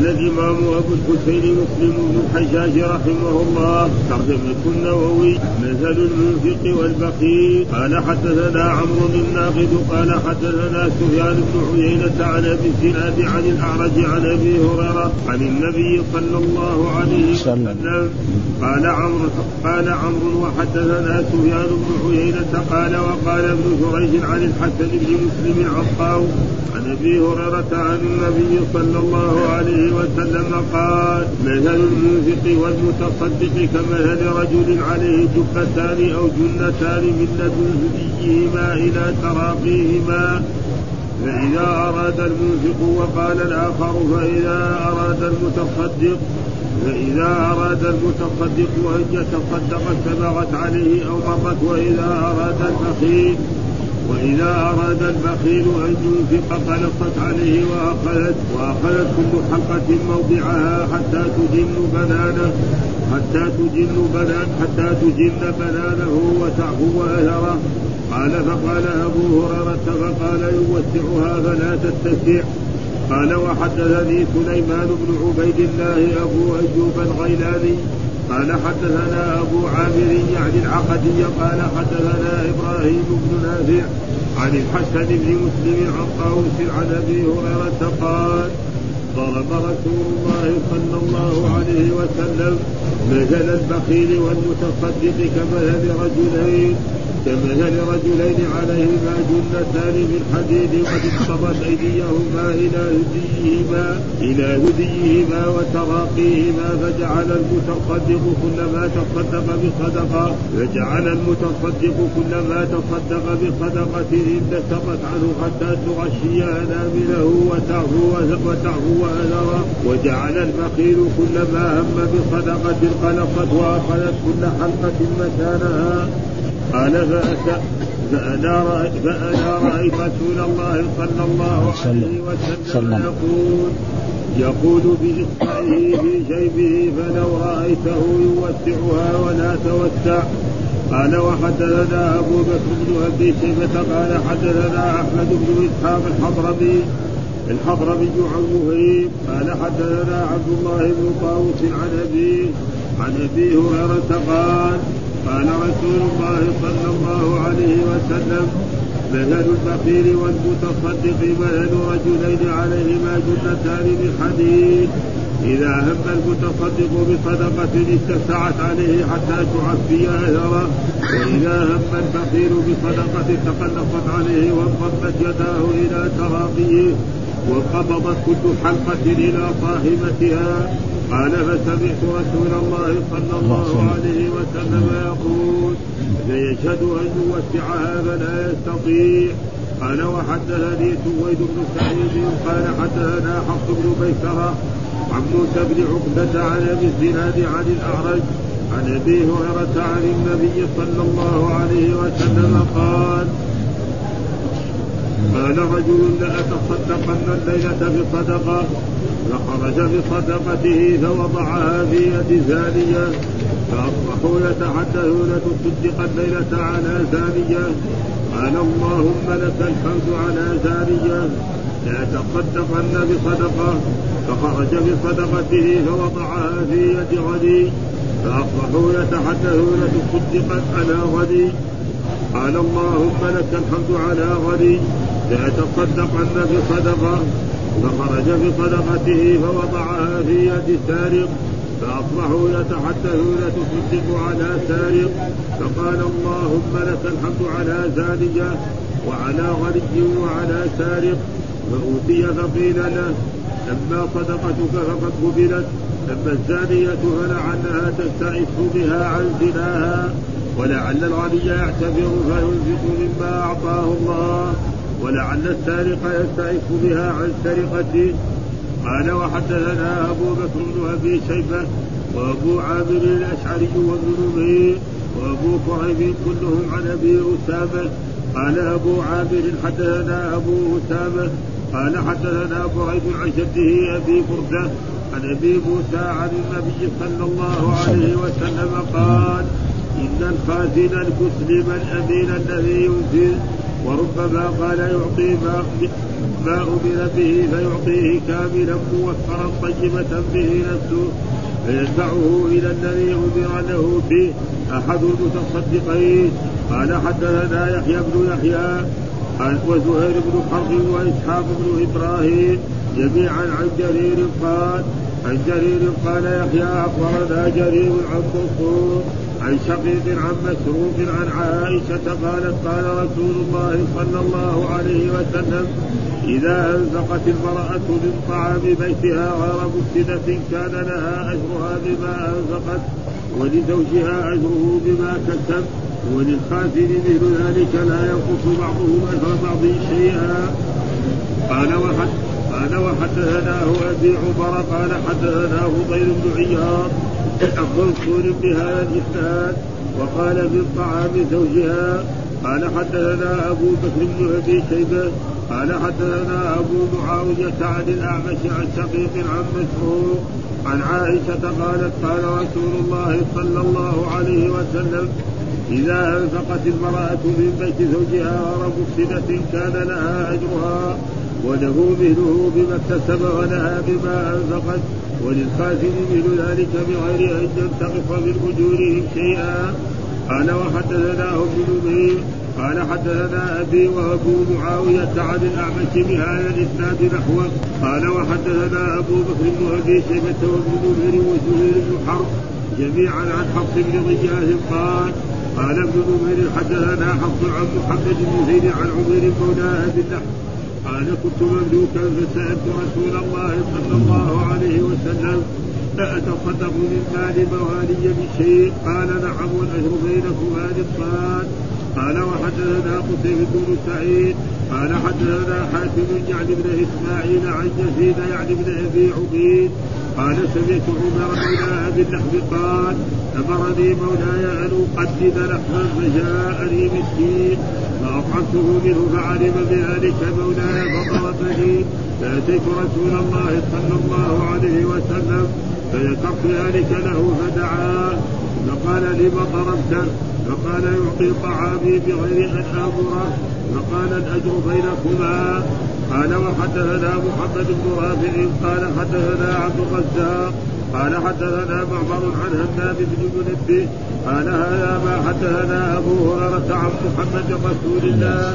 قال الإمام أبو الحسين مسلم بن الحجاج رحمه الله ترجمة النووي مثل المنفق والبخيل قال حدثنا عمرو الناقد قال حدثنا سفيان بن عيينة عن أبي الزناد عن الأعرج عن أبي هريرة عن النبي صلى الله عليه وسلم. قال عمرو قال عمرو وحدثنا سفيان بن عيينة قال وقال ابن جريج عن الحسن بن مسلم العطاو عن أبي هريرة عن النبي صلى الله عليه وسلم قال مثل المنفق والمتصدق كمثل رجل عليه جفتان أو جنتان من لدن هديهما إلى تراقيهما. فإذا أراد المنفق وقال الآخر فإذا أراد المتصدق فإذا أراد المتصدق أن يتصدق سبغت عليه أو مرت وإذا أراد البخيل وإذا أراد البخيل أن ينفق فلصت عليه وأخذت وأخذت كل حلقة موضعها حتى تجن بنانه حتى تجن بنان حتى تجن بنانه وتعفو أثره قال فقال أبو هريرة فقال يوسعها فلا تتسع قال وحدثني سليمان بن عبيد الله أبو أيوب الغيلاني قال حدثنا أبو عامر يعني العقدي قال حدثنا إبراهيم بن نافع عن الحسن بن مسلم عن طاووس عن أبي هريرة قال ضرب رسول الله صلى الله عليه وسلم مثل البخيل والمتصدق كمثل رجلين كمثل رجلين عليهما جنتان من حديد قد اقتضت أيديهما إلى هديهما إلى هديهما وتراقيهما فجعل المتصدق كلما تصدق بصدقة فجعل المتصدق كلما تصدق بصدقة انبسطت عنه حتى تغشي انامله وتعفو وتعفو أثره وجعل البخيل كلما هم بصدقة قلصت وأخذت كل حلقة مكانها. قال فأتى فأنا رأيت, فأنا رأيت رسول الله صلى الله عليه وسلم يقول يقول بإصبعه في جيبه فلو رأيته يوسعها ولا توسع. قال وحدثنا أبو بكر بن أبي شيبة قال حدثنا أحمد بن إسحاق الحضرمي الحضرمي عن مهيب قال حدثنا عبد الله بن طاووس عن أبيه عن أبي هريرة قال قال رسول الله صلى الله عليه وسلم مثل الفقير والمتصدق مثل رجلين عليهما جنتان من حديد إذا هم المتصدق بصدقة اتسعت عليه حتى تعفي أثره وإذا هم الفقير بصدقة تقلصت عليه وانضمت يداه إلى تراقيه وقبضت كل حلقة إلى صاحبتها. قال فسمعت رسول الله صلى الله عليه وسلم يقول ليشهد أن يوسعها فلا يستطيع قال وحدثني سويد بن سعيد قال حدثنا حفص بن ميسرة عن موسى بن عقبة عن أبي الزناد عن الأعرج عن أبي هريرة عن النبي صلى الله عليه وسلم قال قال رجل لأتصدقن الليلة بصدقة فخرج بصدقته فوضعها في يد زانية فأصبحوا يتحدثون تصدق الليلة على زانية. قال اللهم لك الحمد على زانية لا تصدقن بصدقة. فخرج بصدقته فوضعها في يد غني فأصبحوا يتحدثون تصدقت على غني قال اللهم لك الحمد على غني لا تصدقن بصدقة فخرج بصدقته فوضعها في يد سارق فأصبحوا يتحدثون تصدق على سارق فقال اللهم لك الحمد على زانية وعلى غني وعلى سارق فأوتي فقيل له أما صدقتك فقد قبلت أما الزانية فلعلها تستعف بها عن زناها ولعل الغني يعتبر فينفق مما أعطاه الله. ولعل السارق يستعف بها عن سرقته. قال وحدثنا أبو بكر بن أبي شيبة وأبو عامر الأشعري وابن نمير وأبو كريم كلهم عن أبي أسامة. قال أبو عامر حدثنا أبو أسامة. قال حدثنا بريد عن جده أبي بردة عن أبي موسى عن النبي صلى الله عليه وسلم قال إن الخازن المسلم الامين الذي ينزل وربما قال يعطي ما ما أمر به فيعطيه كاملا موفرا طيبة به نفسه فيدفعه إلى الذي أمر له به. أحد المتصدقين. قال حدثنا يحيى بن يحيى وزهير بن حرب وإسحاق بن إبراهيم جميعا عن جرير قال عن جرير قال يحيى أخبرنا جرير عن منصور عن شقيق عن مسروق عن عائشة قالت قال رسول الله صلى الله عليه وسلم إذا أنفقت المرأة من طعام بيتها غير مفسدة كان لها أجرها بما أنفقت ولزوجها أجره بما كسب وللخاسر مثل ذلك لا ينقص بعضهم أجر بعض شيئا. قال وحد قال وحدثناه أبي عمر قال حدثنا فضيل بن عياض عن منصور بهذا وقال من طعام زوجها. قال حدثنا أبو بكر بن أبي شيبة. قال حدثنا أبو معاوية عن الأعمش عن شقيق عن مسروق عن عائشة قالت قال رسول الله صلى الله عليه وسلم إذا أنفقت المرأة من بيت زوجها غير مفسدة كان لها أجرها. وله مثله بما اكتسب ولها بما أنفقت وللخاسر مثل ذلك بغير أن ينتقص من أجورهم شيئا. قال وحدثنا ابن نمير. قال حدثنا أبي وأبو معاوية عن الأعمش بهذا الإسناد نحوه. قال وحدثنا أبو بكر بن أبي شيبة وابن نمير وزهير بن حرب جميعا عن حفص بن غياث قال قال ابن نمير حدثنا حفص عن محمد بن زيد عن عمير مولى أبي قال كنت مملوكا فسألت رسول الله صلى الله عليه وسلم أتصدق من مال موالي بشيء؟ قال نعم والأجر بينكما نصفان قال وحدثنا قتيبة بن سعيد. قال حدثنا حاتم يعني بن إسماعيل عن يزيد يعني بن أبي عبيد. قال سمعت عمر مولى أبي اللحم قال أمرني مولاي أن أقدم لحما فجاءني مسكين. فاطعمته منه فعلم بذلك مولاي فضربني فاتيت رسول الله صلى الله عليه وسلم فذكرت ذلك له فدعا. فقال لم ضربت؟ فقال يعطي طعامي بغير أن امره فقال الأجر بينكما. قال وحدثنا محمد بن رافع. قال حدثنا عبد الرزاق. قال حدثنا معمر عن همام بن منبه. قال هذا ما حدثنا أبو هريرة عن محمد رسول الله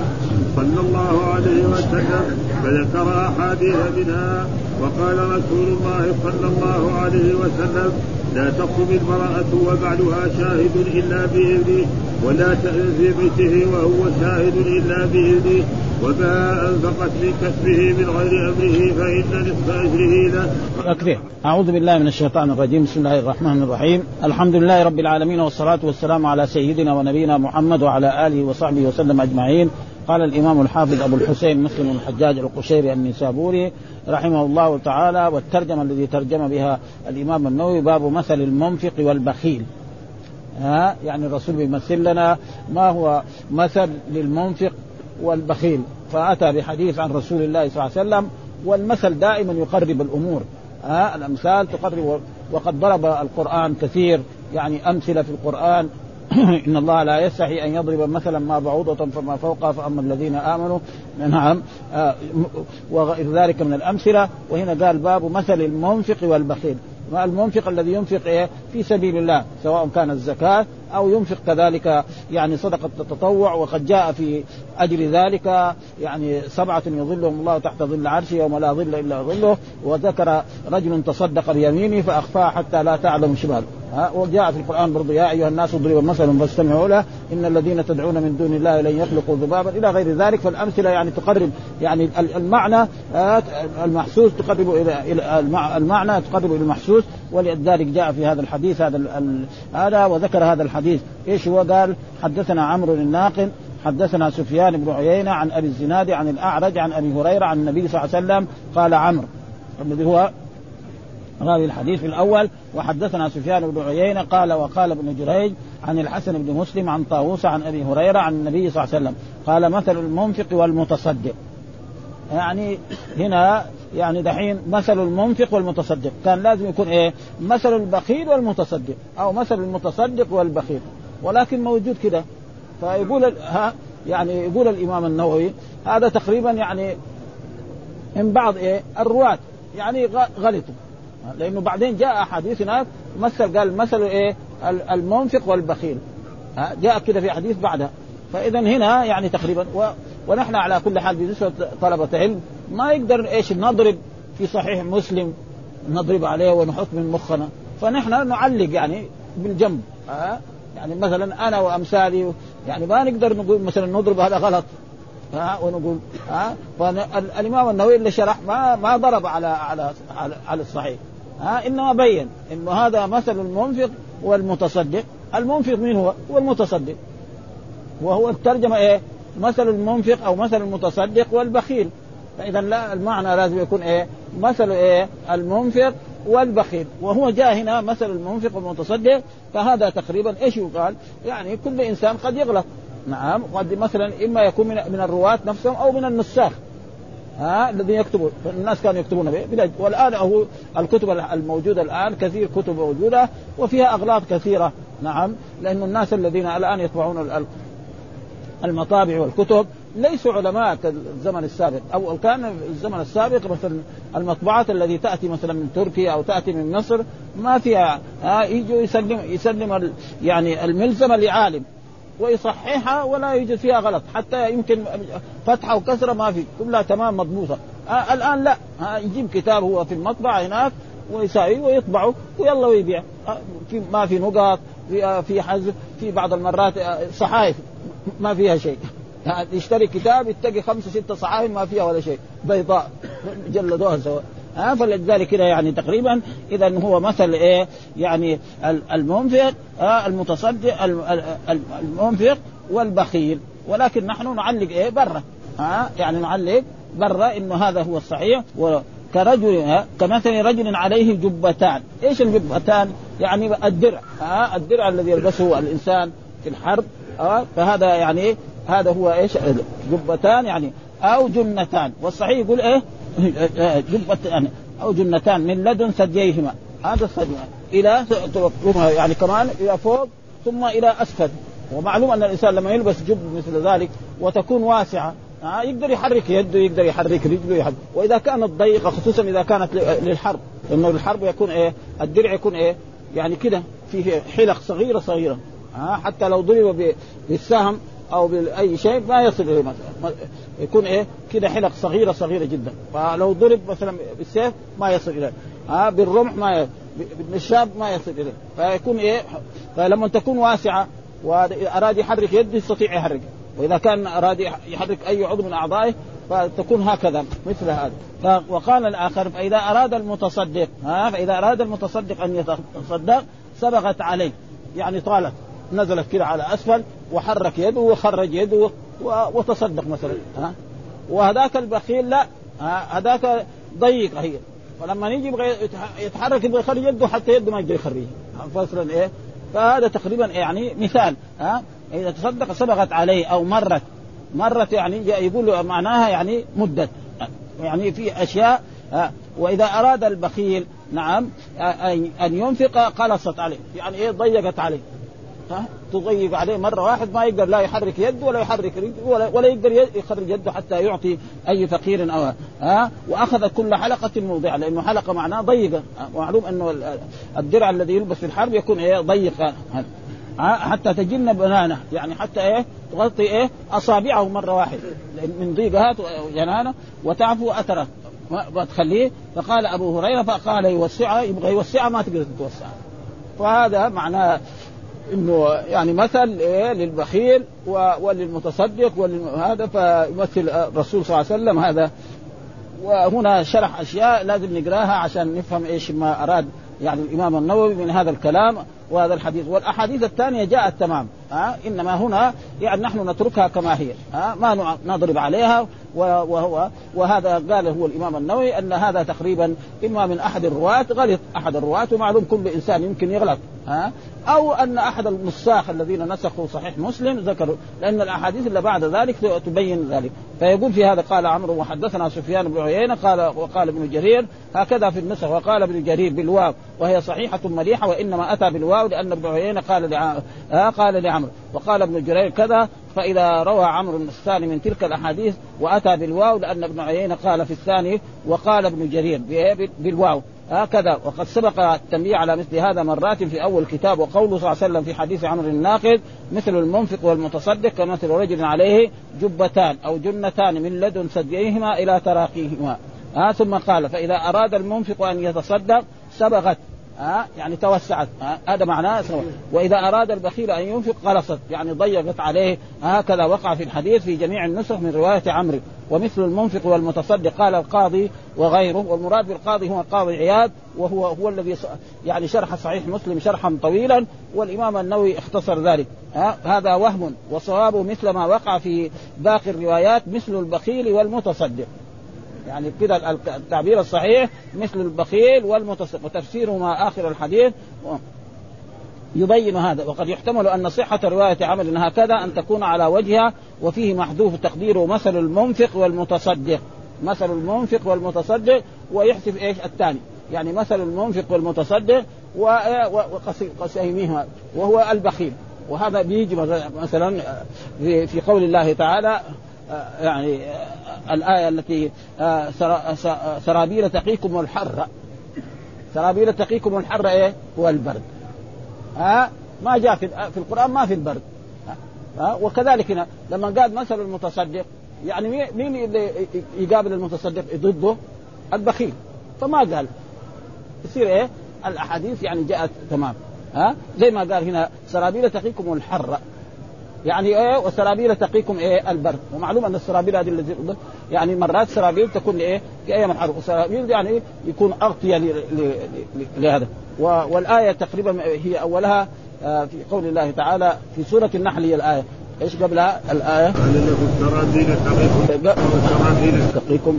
صلى الله عليه وسلم فذكر أحاديث منها وقال رسول الله صلى الله عليه وسلم لا تقم المرأة وبعلها شاهد إلا بإذنه ولا تأذن في بيته وهو شاهد إلا بإذنه. وما أنفقت من كسبه من غير أمره فإن نصف أجره له. أكفي. أعوذ بالله من الشيطان الرجيم. بسم الله الرحمن الرحيم. الحمد لله رب العالمين والصلاة والسلام على سيدنا ونبينا محمد وعلى آله وصحبه وسلم أجمعين. قال الإمام الحافظ أبو الحسين مسلم الحجاج القشيري النسابوري رحمه الله تعالى والترجمة الذي ترجم بها الإمام النووي باب مثل المنفق والبخيل. ها؟ يعني الرسول بيمثل لنا ما هو مثل للمنفق والبخيل. فأتى بحديث عن رسول الله صلى الله عليه وسلم والمثل دائما يقرب الأمور. ها؟ الأمثال تقرب وقد ضرب القرآن كثير يعني أمثلة في القرآن. ان الله لا يستحي أن يضرب مثلا ما بعوضة فما فوقها فأما الذين آمنوا نعم آه وغير ذلك من الأمثلة. وهنا قال باب مثل المنفق والبخيل. المنفق الذي ينفق إيه؟ في سبيل الله سواء كان الزكاة أو ينفق كذلك يعني صدقة التطوع وقد جاء في أجل ذلك يعني سبعة يظلهم الله تحت ظل عرشه يوم لا ظل إلا ظله وذكر رجل تصدق بيمينه فأخفاها حتى لا تعلم شماله. وجاء في القرآن برضو يا أيها الناس اضربوا مثلا فاستمعوا له إن الذين تدعون من دون الله لن يخلقوا ذبابا إلى غير ذلك فالأمثلة يعني تقرب يعني المعنى المحسوس تقرب إلى المعنى تقرب إلى المحسوس ولذلك جاء في هذا الحديث هذا هذا وذكر هذا الحديث. إيش هو؟ قال حدثنا عمرو الناقل حدثنا سفيان بن عيينة عن أبي الزناد عن الأعرج عن أبي هريرة عن النبي صلى الله عليه وسلم قال عمرو. الذي هو راوي الحديث الأول. وحدثنا سفيان بن عيينة قال وقال ابن جريج عن الحسن بن مسلم عن طاووس عن أبي هريرة عن النبي صلى الله عليه وسلم قال مثل المنفق والمتصدق. يعني هنا يعني دحين مثل المنفق والمتصدق. كان لازم يكون إيه؟ مثل البخيل والمتصدق. أو مثل المتصدق والبخيل. ولكن موجود كده. فيقول ها يعني يقول الإمام النووي هذا تقريبا يعني من بعض إيه؟ الرواة. يعني غلطوا. لأنه بعدين جاء أحاديث هناك مثل قال مثل إيه؟ المنفق والبخيل. جاء كده في حديث بعدها. فاذا هنا يعني تقريبا و... ونحن على كل حال بالنسبة طلبة علم ما يقدر إيش نضرب في صحيح مسلم نضرب عليه ونحط من مخنا. فنحن نعلق يعني بالجنب. ها يعني مثلا أنا وأمثالي يعني ما نقدر نقول مثلا نضرب هذا غلط. ها ونقول ها فالامام النووي اللي شرح ما ما ضرب على على على, على الصحيح. ها إنما بين إنه هذا مثل المنفق والمتصدق. المنفق مين هو؟ هو المتصدق. وهو الترجمة إيه؟ مثل المنفق أو مثل المتصدق والبخيل فإذا لا المعنى لازم يكون إيه؟ مثل إيه؟ المنفق والبخيل وهو جاء هنا مثل المنفق والمتصدق فهذا تقريبا إيش يقال؟ يعني كل إنسان قد يغلط نعم قد مثلا إما يكون من, من الرواة نفسهم أو من النساخ ها الذين يكتبون الناس كانوا يكتبون به والآن هو الكتب الموجودة الآن كثير كتب موجودة وفيها أغلاط كثيرة نعم لأن الناس الذين الآن يطبعون المطابع والكتب. ليسوا علماء كالزمن السابق. أو كان الزمن السابق مثلا المطبوعات التي تأتي مثلا من تركيا أو تأتي من مصر. ما فيها يجوا يسلم يسلم يعني الملزمه لعالم. ويصححها ولا يوجد فيها غلط. حتى يمكن فتحة وكسرة ما في. كلها تمام مضبوطة. آه الآن لا. آه يجيب كتاب هو في المطبعة هناك ويساوي ويطبعه ويلا ويبيع. آه في ما في نقط في, آه في في بعض المرات آه صحائف. ما فيها شيء. يشتري كتاب يتقي خمسة ستة صحائف ما فيها ولا شيء. بيضاء. جلدوها سوا ها فلذلك كده يعني تقريبا اذا هو مثل إيه؟ يعني المنفق آه المتصدق المنفق والبخيل. ولكن نحن نعلق إيه؟ برا. ها يعني نعلق برا إنه هذا هو الصحيح. كرجل كمثل رجل عليه جبتان، إيش الجبتان؟ يعني الدرع. ها الدرع الذي يلبسه الإنسان في الحرب. ها فهذا يعني هذا هو إيش؟ جبتان يعني أو جنتان والصحيح يقول إيه؟ يعني أو جنتان من لدن ثدييهما. هذا الثدي. إلى يعني كمان إلى فوق ثم إلى أسفل. ومعلوم أن الإنسان لما يلبس جب مثل ذلك وتكون واسعة آه يقدر يحرك يده يقدر يحرك رجله يحرك. وإذا كانت ضيقه خصوصا إذا كانت للحرب. لأنه الحرب يكون إيه؟ الدرع يكون إيه؟ يعني كده فيه حلق صغيرة صغيرة. آه حتى لو ضرب بالسهم أو بأي شيء ما يصل اليه مثلا يكون إيه كده حلق صغيرة صغيرة جدا. فلو ضرب مثلا بالسيف ما يصل اليه ها بالرمح ما. بالنشاب ما يصل إليه. فيكون إيه فلما تكون واسعة واراد يحرك يده يستطيع يحرك. وإذا كان اراد يحرك أي عضو من أعضائه فتكون هكذا مثل هذا. وقال الآخر فإذا أراد المتصدق ها فإذا أراد المتصدق أن يتصدق سبغت عليه. يعني طالت. نزلت كده على أسفل وحرك يده وخرج يده وتصدق مثلا ها؟ وهذاك البخيل لا هذاك ضيق هي. فلما يجي يبغى يتحرك يبغى يخرج يده حتى يده ما يقدر يخرجها. فصلا إيه؟ فهذا تقريبا يعني مثال ها؟ إذا تصدق صبغت عليه أو مرت مرت يعني يقول معناها يعني مدت يعني في أشياء وإذا أراد البخيل نعم أن ينفق قلصت عليه يعني إيه؟ ضيقت عليه. ها تضيق عليه مرة واحد ما يقدر لا يحرك يده ولا يحرك رجله ولا, ولا يقدر يخرج يده حتى يعطي أي فقير أو ها وأخذ كل حلقة موضع لأنه حلقة معناه ضيقة. معلوم أنه الدرع الذي يلبس في الحرب يكون إيه ضيق حتى تجن بنانة. يعني حتى إيه تغطي إيه أصابعه مرة واحدة من ضيقها جنانة وتعفو أثره. ما تخليه. فقال أبو هريرة فقال يوسعها يبغى يوسعها ما تقدر تتوسعها. فهذا معناه إنه يعني مثل إيه للبخيل وللمتصدق وهذا فيمثل الرسول صلى الله عليه وسلم هذا. وهنا شرح أشياء لازم نقراها عشان نفهم إيش ما أراد يعني الإمام النووي من هذا الكلام. وهذا الحديث. والأحاديث الثانية جاءت تمام. ها؟ إنما هنا يعني نحن نتركها كما هي. ها؟ ما نضرب عليها. وهو وهذا قال هو الإمام النووي أن هذا تقريبا اما من أحد الرواة غلط أحد الرواة ومعلوم كل إنسان يمكن يغلط. ها؟ أو أن أحد النساخ الذين نسخوا صحيح مسلم ذكروا. لأن الأحاديث اللي بعد ذلك تبين ذلك. فيقول في هذا قال عمرو وحدثنا سفيان بن عيينة قال وقال ابن جرير هكذا في النسخ وقال ابن جرير بالواو وهي صحيحة مليحة وإنما أتى بالواو لأن ابن عيينة قال لعمرو آه قال لعمرو. وقال ابن جرير كذا فإذا روى عمرو الثاني من تلك الأحاديث وأتى بالواو لأن ابن عيينة قال في الثاني وقال ابن جرير بالواو. هكذا. وقد سبق التنبيه على مثل هذا مرات في أول كتاب وقوله صلى الله عليه وسلم في حديث عمرو الناقد مثل المنفق والمتصدق كمثل رجل عليه جبتان أو جنتان من لدن ثدييهما إلى تراقيهما. ها ثم قال فإذا أراد المنفق أن يتصدق سبغت ها؟ يعني توسعت. هذا معناه وإذا أراد البخيل أن ينفق غلصت يعني ضيقت عليه. هكذا وقع في الحديث في جميع النسخ من رواية عمرو. ومثل المنفق والمتصدق قال القاضي وغيره. والمراد بالقاضي هو القاضي عياد. وهو هو الذي يعني شرح صحيح مسلم شرحا طويلا. والإمام النووي اختصر ذلك. هذا وهم وصوابه مثل ما وقع في باقي الروايات. مثل البخيل والمتصدق. يعني كده التعبير الصحيح مثل البخيل والمتصدق وتفسيره مع آخر الحديث. يبين هذا وقد يحتمل أن صحة رواية عمل هكذا أن تكون على وجهها وفيه محذوف تقديره مثل المنفق والمتصدق. مثل المنفق والمتصدق ويحذف إيش؟ الثاني. يعني مثل المنفق والمتصدق وقسيمهما وهو البخيل. وهذا بيجي مثلا في قول الله تعالى يعني الآية التي آه، سرابيل تقيكم الحر. سرابيل تقيكم الحر إيه؟ هو البرد. ها؟ ما جاء في, في القرآن ما في البرد. ها؟ وكذلك هنا لما قال مثل المتصدق يعني مين اللي يقابل المتصدق؟ ضده؟ البخيل. فما قال. يصير إيه؟ الأحاديث يعني جاءت تمام. ها؟ زي ما قال هنا سرابيل تقيكم الحر. يعني إيه وسرابيل تقيكم إيه البرد. ومعلوم أن السرابيل هذه التي يعني مرات سرابيل تكون إيه في أيام الحر وسرابيل يعني يكون أغطية لهذا. والآية تقريبا هي أولها آه، في قول الله تعالى في سورة النحل هي الآية. إيش قبلها؟ الآية؟ تقيكم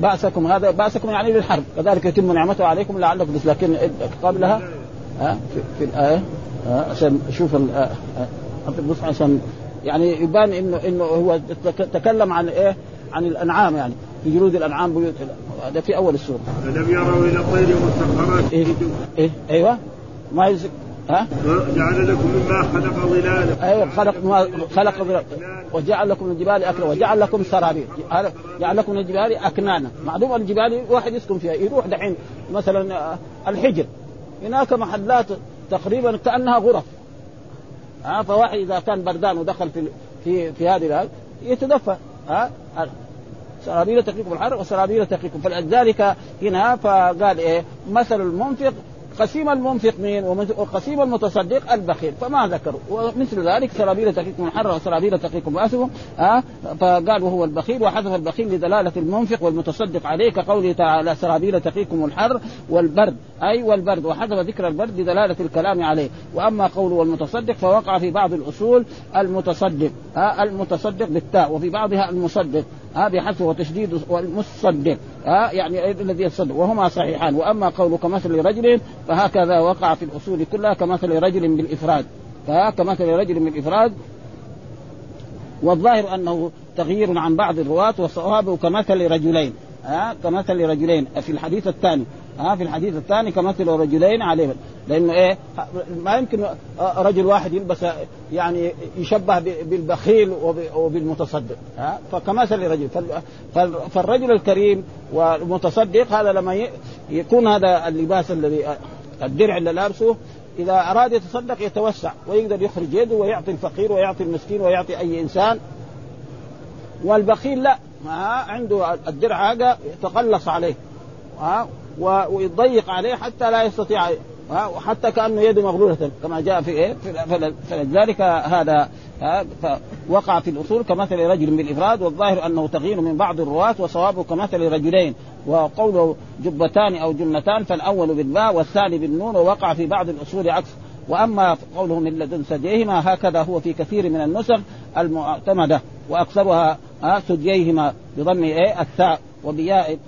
بأسكم. هذا بأسكم يعني للحرب كذلك يتم نعمته عليكم لعلكم لكن قبلها ها؟ في, في الآية. عشان أشوف حط النص عشان يعني يبان انه إنه هو تكلم عن إيه؟ عن الأنعام يعني في جلود الأنعام بيوت هذا في أول السورة. ألم يروا إلى الطير مسخرات إيه؟ إيه؟ أيوه ما يزك ها؟ جعل لكم مما خلق ظلالا أيوه خلق ما خلق ظلالا وجعل لكم الجبال اكلا وجعل لكم سرابيل جعل لكم الجبال أكنانا معلوم الجبال واحد يسكن فيها يروح دحين مثلا آه، الحجر هناك محلات تقريبا كأنها غرف ها فواحد إذا كان بردان ودخل في في في هذه يتدفى ها سرابيل تقيكم الحر وسرابيل تقيكم فلذلك هنا فقال إيه؟ مثل المنفق قسيم المنفق مين؟ وقسيم المتصدق البخيل. فما ذكروا؟ ومثل ذلك سرابيل تقيكم الحر وسرابيل تقيكم باسهم ها فقال وهو البخيل وحذف البخيل لدلالة المنفق والمتصدق عليه كقوله تعالى سرابيل تقيكم الحر والبرد. أي والبرد. وحذف ذكر البرد لدلالة الكلام عليه. وأما قوله والمتصدق فوقع في بعض الأصول المتصدق ها المتصدق بالتاء وفي بعضها المصدق. ها بحذف وتشديد والمصدق. ها يعني الذي يتصدق وهما صحيحان. وأما قوله كمثل رجل فهكذا وقع في الأصول كلها كمثل رجل بالإفراد. كمثل رجل بالإفراد. والظاهر أنه تغيير عن بعض الرواة وصوابه كمثل رجلين. ها كمثل رجلين. في الحديث الثاني ها في الحديث الثاني كمثل رجلين عليه لأنه إيه ما يمكن رجل واحد يلبس يعني يشبه بالبخيل وبالمتصدق ها فكمثل رجل. فالرجل الكريم والمتصدق هذا لما يكون هذا اللباس الذي الدرع اللي لابسه إذا أراد يتصدق يتوسع ويقدر يخرج يده ويعطي الفقير ويعطي المسكين ويعطي أي إنسان. والبخيل لا ما عنده الدرع هذا يتقلص عليه ها. ويضيق عليه حتى لا يستطيع وحتى كأنه يده مغلولة كما جاء في إيه؟ فلذلك هذا وقع في الأصول كمثل رجل بالإفراد والظاهر أنه تغيير من بعض الرواة وصوابه كمثل رجلين وقوله جبتان أو جنتان فالأول بالباء والثاني بالنون ووقع في بعض الأصول عكس. وأما قوله من لدن ثدييهما هكذا هو في كثير من النسخ المعتمدة وأكثرها ثدييهما بضم إيه؟ الثاء وبياء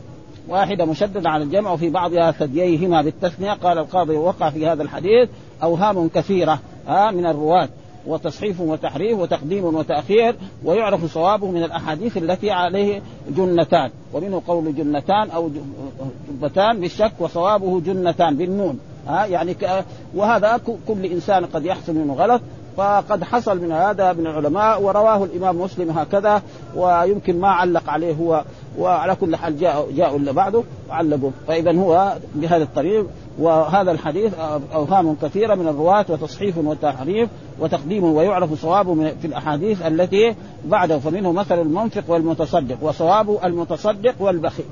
واحدة مشددة على الجمع وفي بعضها ثدييهما بالتثنية. قال القاضي وقع في هذا الحديث أوهام كثيرة ها من الرواة وتصحيف وتحريف وتقديم وتأخير ويعرف صوابه من الأحاديث التي عليه جنتان ومنه قول جنتان أو جبتان بالشك وصوابه جنتان بالنون ها يعني وهذا كل إنسان قد يحصل منه غلط. فقد حصل من هذا من العلماء ورواه الإمام مسلم هكذا ويمكن ما علق عليه هو وعلى كل حال جاء جاءوا اللي بعده وعلقوا فاذا هو بهذا الطريق وهذا الحديث أوهام كثيرة من الرواة وتصحيف وتحريف وتقديم ويعرف صوابه في الأحاديث التي بعده. فمنه مثل المنفق والمتصدق وصواب المتصدق والبخيل.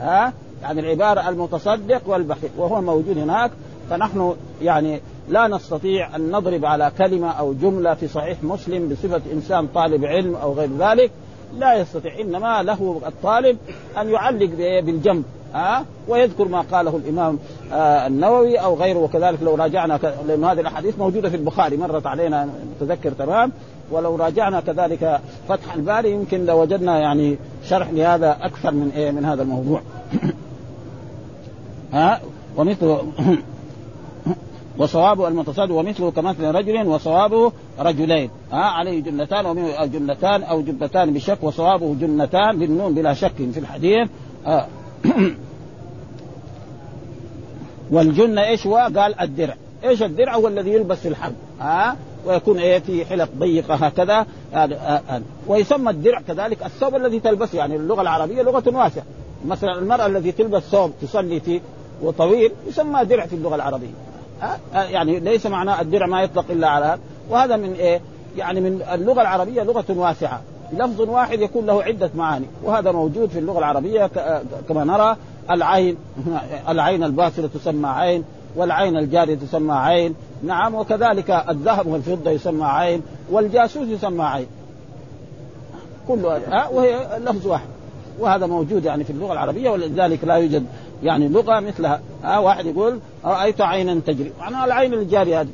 ها؟ يعني العبارة المتصدق والبخيل وهو موجود هناك. فنحن يعني لا نستطيع أن نضرب على كلمة أو جملة في صحيح مسلم بصفة إنسان طالب علم أو غير ذلك. لا يستطيع إنما له الطالب أن يعلق بالجنب ها؟ ويذكر ما قاله الإمام آه النووي أو غيره. وكذلك لو راجعنا لأن هذه الأحاديث موجودة في البخاري مرت علينا متذكر تمام؟ ولو راجعنا كذلك فتح الباري يمكن لوجدنا يعني شرح لهذا أكثر من إيه من هذا الموضوع. ها؟ ومثل وصوابه المتصاد ومثله كمثل رجل وصوابه رجلين. ها عليه جنتان جنتان أو جبتان بشك وصوابه جنتان بالنون بلا شك في الحديث. آه. والجنة إيش هو؟ قال الدرع، إيش الدرع؟ هو الذي يلبس في الحرب، ها؟ ويكون إيه؟ في حلق ضيقة هكذا. هذا ويسمى الدرع كذلك الثوب الذي تلبسه. يعني اللغة العربية لغة واسعة. مثلا المرأة التي تلبس ثوب تصلي فيه وطويل يسمى درع في اللغة العربية. يعني ليس معناه الدرع ما يطلق إلا على هذا. وهذا من إيه؟ يعني من اللغة العربية لغة واسعة. لفظ واحد يكون له عدة معاني وهذا موجود في اللغة العربية كما نرى العين العين الباصره تسمى عين والعين الجارية تسمى عين. نعم وكذلك الذهب والفضة يسمى عين والجاسوس يسمى عين. كلها وهي لفظ واحد. وهذا موجود يعني في اللغة العربية ولذلك لا يوجد يعني لغة مثلها. ها واحد يقول رأيت عينا تجري. معناها العين الجارية هذه.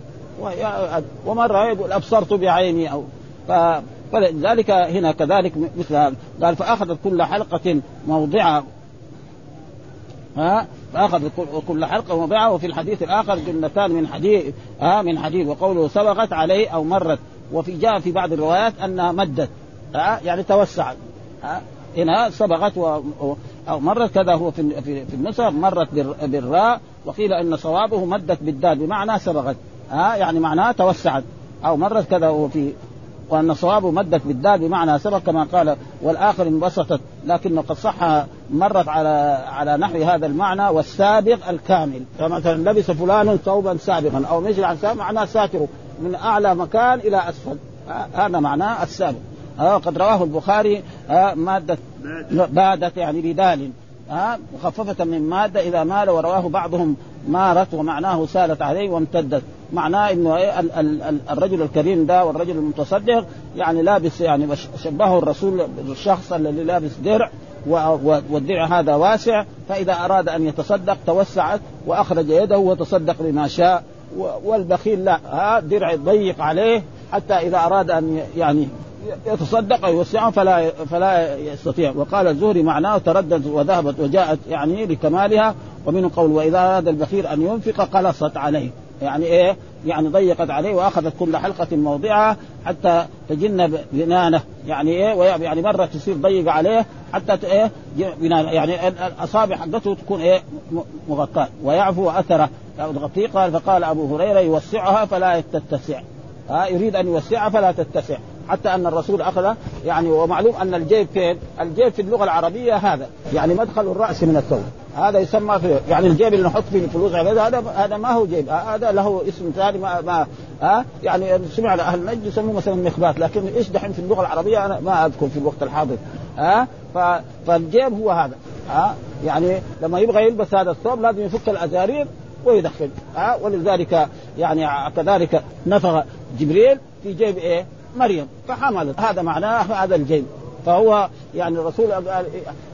ومره يقول أبصرت بعيني أو ف... فلذلك هنا كذلك مثل هذا. قال فأخذت كل حلقة موضعها. ها فاخذ كل حلقة موضعها. وفي الحديث الآخر جنتان من حديد ها من حديد وقوله سبقت عليه أو مرت. وفي جاء في بعض الروايات أنها مدت. ها يعني توسعت. ها هنا سبقت و... أو مرت كذا هو في في, النسخ مرت بالراء وقيل إن صوابه مدت بالدال بمعنى سبقت ها يعني معناه توسعت. أو مرت كذا هو في وأن صوابه مدت بالدال بمعنى سبق كما قال والآخر انبسطت. لكنه قد صح مرت على على نحو هذا المعنى والسابق الكامل. فمثلا لبس فلان ثوبا سابقا أو مشي عن سابق معناه ساتره من أعلى مكان إلى أسفل. هذا معناه السابق آه قد رواه البخاري آه مادة بادت يعني بدال آه مخففة من مادة إذا مال ورواه بعضهم مارت ومعناه سالت عليه وامتدت. معناه إنه إيه ال- ال- ال- الرجل الكريم ده والرجل المتصدق يعني لابس يعني شبهه الرسول بالشخص الذي لابس درع والدرع هذا واسع فإذا أراد أن يتصدق توسعت وأخرج يده وتصدق بما شاء. والبخيل لا ها درع ضيق عليه حتى إذا أراد أن يعني يتصدق أو يوسعه فلا فلا يستطيع وقال الزهري معناه تردد وذهبت وجاءت يعني لكمالها ومنه قول وإذا أراد البخيل أن ينفق قلصت عليه يعني إيه؟ يعني ضيقت عليه وأخذت كل حلقة موضعها حتى تجن بنانه يعني إيه؟ يعني مرة تصير ضيقة عليه حتى إيه؟ بنانه يعني الأصابع حقته تكون إيه؟ مغطاة ويعفو اثره تغطيه قال فقال أبو هريرة يوسعها فلا تتسع ها يريد أن يوسعها فلا تتسع حتى أن الرسول أخذ يعني ومعلوم أن الجيب فين؟ الجيب في اللغة العربية هذا يعني مدخل الرأس من الثوب هذا يسمى في يعني الجيب اللي نحط فيه الفلوس هذا هذا ما هو جيب هذا له اسم ثاني ما, ما ها يعني سمع أهل نجد يسموه مثلا مخبات لكن إيش دحين في اللغة العربية أنا ما أذكر في الوقت الحاضر ها فالجيب هو هذا ها يعني لما يبغى يلبس هذا الثوب لازم يفك الأزارير ويدخل ها ولذلك يعني كذلك نفغ جبريل في جيب إيه؟ مريم. فحملت. هذا معناه هذا الجيب فهو يعني الرسول